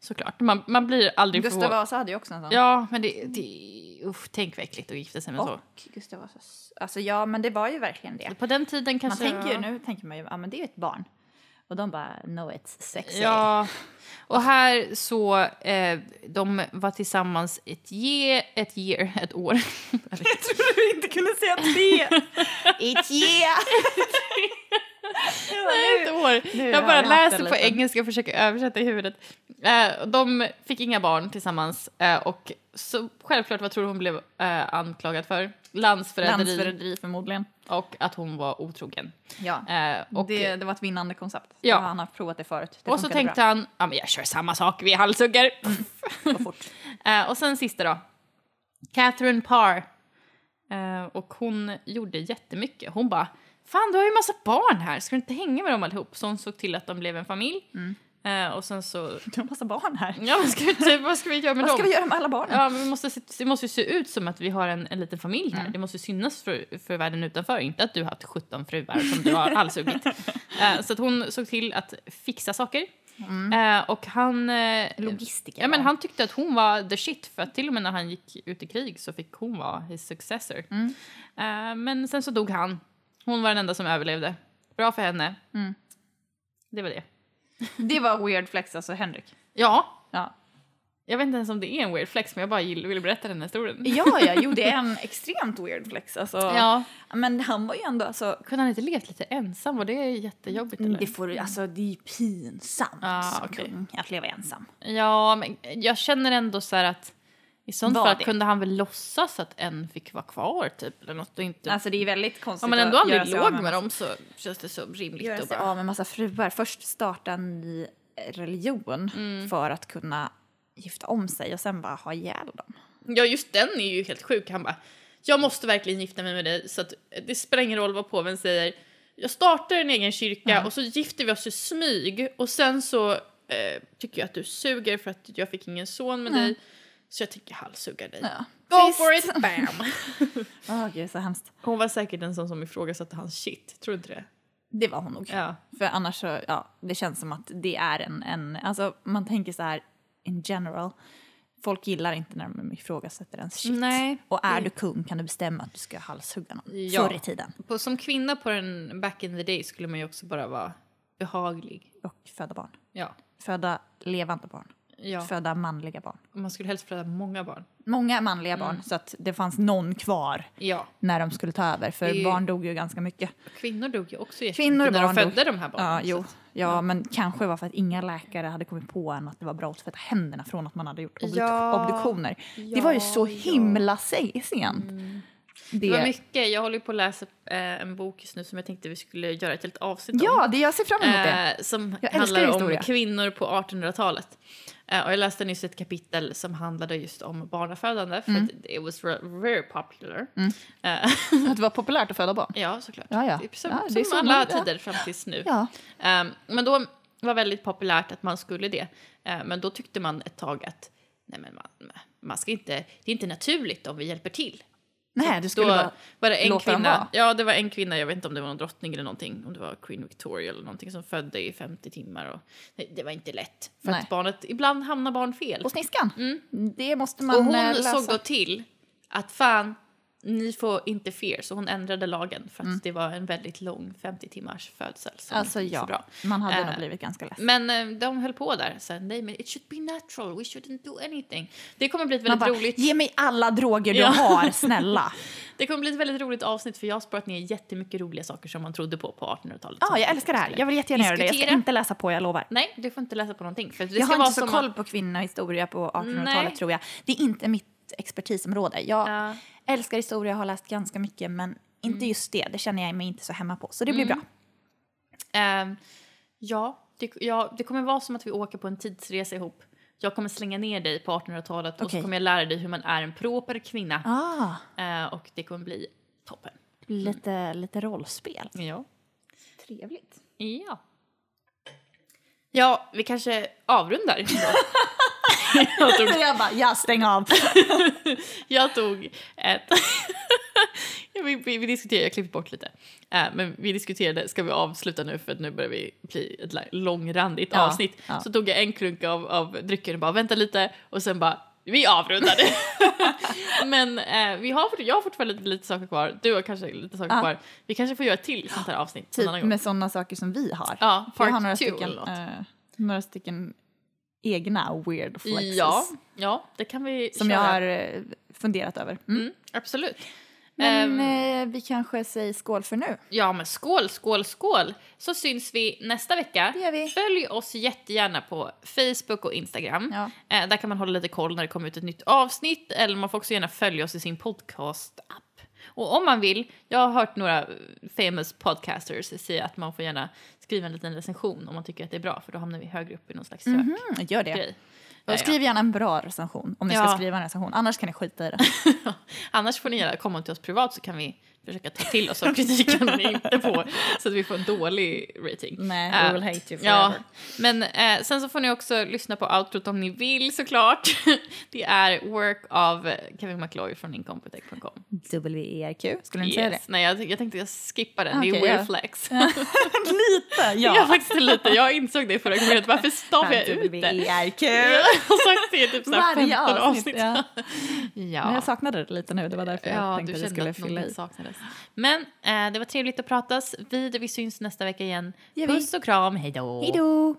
Såklart. Man, man blir aldrig Gustav förvånad. Vasa hade ju också en sån. Ja, men det, det usch, tänk vad äckligt att gifta sig med så. Och Gustav Vasas... Alltså ja, men det var ju verkligen det. På den tiden Man kanske... tänker ju, nu tänker man ju, ja men det är ju ett barn. Och de bara, no it's sexy. Ja, och här så, eh, de var tillsammans ett year, ett year, ett år. Jag trodde du inte kunde säga tre. It's yeah! ett år. nu Jag bara läser på engelska och försöker översätta i huvudet. Eh, de fick inga barn tillsammans eh, och så självklart, vad tror du hon blev eh, anklagad för? Landsförräderi Landsförräderi förmodligen. och att hon var otrogen. Ja. Och, det, det var ett vinnande koncept. Ja. Han har provat det förut. Det och så tänkte bra. han, ja men jag kör samma sak, vi halshugger. Fort. Eh, och sen sista då. Catherine Parr. Och hon gjorde jättemycket. Hon bara, fan du har ju massa barn här, ska du inte hänga med dem allihop? Så hon såg till att de blev en familj. Eh, och sen så, Du har massa barn här. ja men ska vi, typ, vad ska vi göra med Vad ska dem? vi göra med alla barnen? Ja, men vi måste, se- det måste ju se ut som att vi har en, en liten familj här. Det måste synas för, för världen utanför. Inte att du har haft 17 fruar som du har halshuggit. Eh, så att hon såg till att fixa saker. Eh, och han... eh, Logistiker. Ja, men han tyckte att hon var the shit för att till och med när han gick ut i krig så fick hon vara his successor. Eh, men sen så dog han. Hon var den enda som överlevde. Bra för henne. Det var det. Det var weird flex, alltså Henrik. Ja, Ja. jag vet inte ens om det är en weird flex men jag bara ville berätta den här historien. Ja, ja, jo det är en extremt weird flex. Alltså. Ja. Men han var ju ändå, alltså, Kunde han inte levt lite ensam? Och det är jättejobbigt eller? det, får, alltså, det är ju pinsamt Ah, som okej. kung att leva ensam. Ja, men jag känner ändå så här att i sånt fall det? kunde han väl låtsas att en fick vara kvar typ eller något och inte... Alltså det är väldigt konstigt Om man ändå aldrig göra sig låg med, dem så känns det så rimligt Göra att sig bara... av med massa fruar. Först starta en ny religion Mm. för att kunna gifta om sig och sen bara ha ihjäl dem. Ja, just den är ju helt sjuk. Han bara, jag måste verkligen gifta mig med dig så att det spelar ingen roll vad påven säger. Jag startar en egen kyrka och så gifter vi oss i smyg och sen så eh, tycker jag att du suger för att jag fick ingen son med dig. Så jag tänker halshugga dig. Ja. Go Visst. for it, bam! Åh gud så hemskt. Hon var säkert en sån som ifrågasatte hans shit, tror du inte det? Det var hon nog. Ja. För annars så, ja, det känns som att det är en, en, alltså man tänker så här in general, folk gillar inte när de ifrågasätter ens shit. Nej. Och är du kung kan du bestämma att du ska halshugga någon. Ja. Förr i tiden. På, som kvinna på den back in the day skulle man ju också bara vara behaglig. Och föda barn. Ja. Föda levande barn. Ja. Föda manliga barn. Man skulle helst föda många barn. Många manliga Mm. barn så att det fanns någon kvar Ja. när de skulle ta över. För är- barn dog ju ganska mycket. Kvinnor dog ju också Kvinnor och när de födde dog. de här barnen. Ja, jo. att- Ja, men kanske var för att inga läkare hade kommit på än att det var bra att tvätta händerna från att man hade gjort Ja. obduktioner. det var ju så Ja, ja. himla se- sent. Det, Det var mycket. Jag håller ju på att läsa eh, en bok just nu som jag tänkte vi skulle göra ett helt avsnitt om. ja, det, jag ser fram emot det. Eh, som Jag handlar om kvinnor på 1800-talet. Eh, och jag läste nyss ett kapitel som handlade just om barnafödande för Mm. att it was very popular. Eh, Att det var populärt att föda barn. ja, såklart. Ja, ja. Typ som, Ja, det som är så alla ja. tider fram tills nu. Eh, men då var väldigt populärt att man skulle det. Eh, men då tyckte man ett tag att nej, men man, man ska inte, det är inte naturligt om vi hjälper till. Nej, du skulle bara... var det en kvinna, ja det var en kvinna, jag vet inte om det var någon drottning eller någonting, om det var Queen Victoria eller någonting som födde i 50 timmar och nej, det var inte lätt. För Nej. att barnet, ibland hamnar barn fel. Och sniskan. Det måste man Och hon eh, lösa. såg då till att fan, ni får interfere, så hon ändrade lagen för att det var en väldigt lång 50 timmars födsel. Alltså inte så ja, bra. man hade Eh, nog blivit ganska ledsen. Men eh, de höll på där, så nej men it should be natural, we shouldn't do anything. Det kommer bli ett väldigt bara, roligt... ge mig alla droger du Ja. har, snälla. Det kommer bli ett väldigt roligt avsnitt för jag har sparat ner jättemycket roliga saker som man trodde på på 1800-talet. Ja, som jag älskar det här. Jag vill jättegärna göra det. Jag ska inte läsa på, jag lovar. Nej, du får inte läsa på någonting. För det Jag ska har inte så koll på kvinnohistoria på 1800-talet Nej. tror jag. Det är inte mitt expertisområde. Jag Ja. älskar historia, har läst ganska mycket men inte Mm. just det. Det känner jag mig inte så hemma på. Så det blir bra. Ehm, ja, det, ja, det kommer vara som att vi åker på en tidsresa ihop. Jag kommer slänga ner dig på 1800-talet och Okej. så kommer jag lära dig hur man är en proper kvinna. Ah, Eh, och det kommer bli toppen. lite, lite rollspel. Ja. Trevligt. Ja. Ja, vi kanske avrundar. jag, tog, jag bara, ja stäng av. jag tog ett... Vi, vi, vi diskuterade, jag klippte bort lite. Äh, men vi diskuterade, ska vi avsluta nu för att nu börjar vi bli ett långrandigt Ja, avsnitt. ja. Så tog jag en klunk av, av drycken och bara vänta lite och sen bara vi avrundade. men äh, vi har, jag har fortfarande lite, lite saker kvar, du har kanske lite saker Ja. kvar. Vi kanske får göra ett till sånt här avsnitt Typ med sådana saker som vi har. Ja, För jag har part några two stycken, eh, några stycken egna weird flexes. Ja, ja, det kan vi Som köra. jag har eh, funderat över. Mm. Mm, absolut. Men Ehm, eh, vi kanske säger skål för nu. Ja, men skål, skål, skål! Så syns vi nästa vecka. Vi. Följ oss jättegärna på Facebook och Instagram. Ja. Eh, där kan man hålla lite koll när det kommer ut ett nytt avsnitt. Eller man får också gärna följa oss i sin podcast-app. Och om man vill, jag har hört några famous podcasters säga att man får gärna skriva en liten recension om man tycker att det är bra, för då hamnar vi högre upp i någon slags Mm, gör det. Och skriv gärna en bra recension om ni Ja. ska skriva en recension. Annars kan ni skita i det. Annars får ni gärna komma till oss privat så kan vi försöka ta till oss av kritiken ni inte får så att vi får en dålig rating. Nej, Eh, we will hate you Ja, forever. men eh, sen så får ni också lyssna på outrot om ni vill såklart. Det är Work av Kevin McLoy från incompetech.com. W-E-R-Q, skulle ni säga det? Nej, jag, jag tänkte jag skippar den. det är Okej, ja. weird flex. Lite, Ja, faktiskt lite. Jag insåg det förra gången. Varför stavar jag ut det? W-E-R-Q. Jag har sagt det i typ så här Varje 15 avsnitt. avsnitt. Ja. Ja. Men jag saknade det lite nu, det var därför jag Ja, tänkte du att vi skulle fylla i. saknades. Men eh, det var trevligt att pratas vid. Vi syns nästa vecka igen. Puss och kram, hej då! Hej då!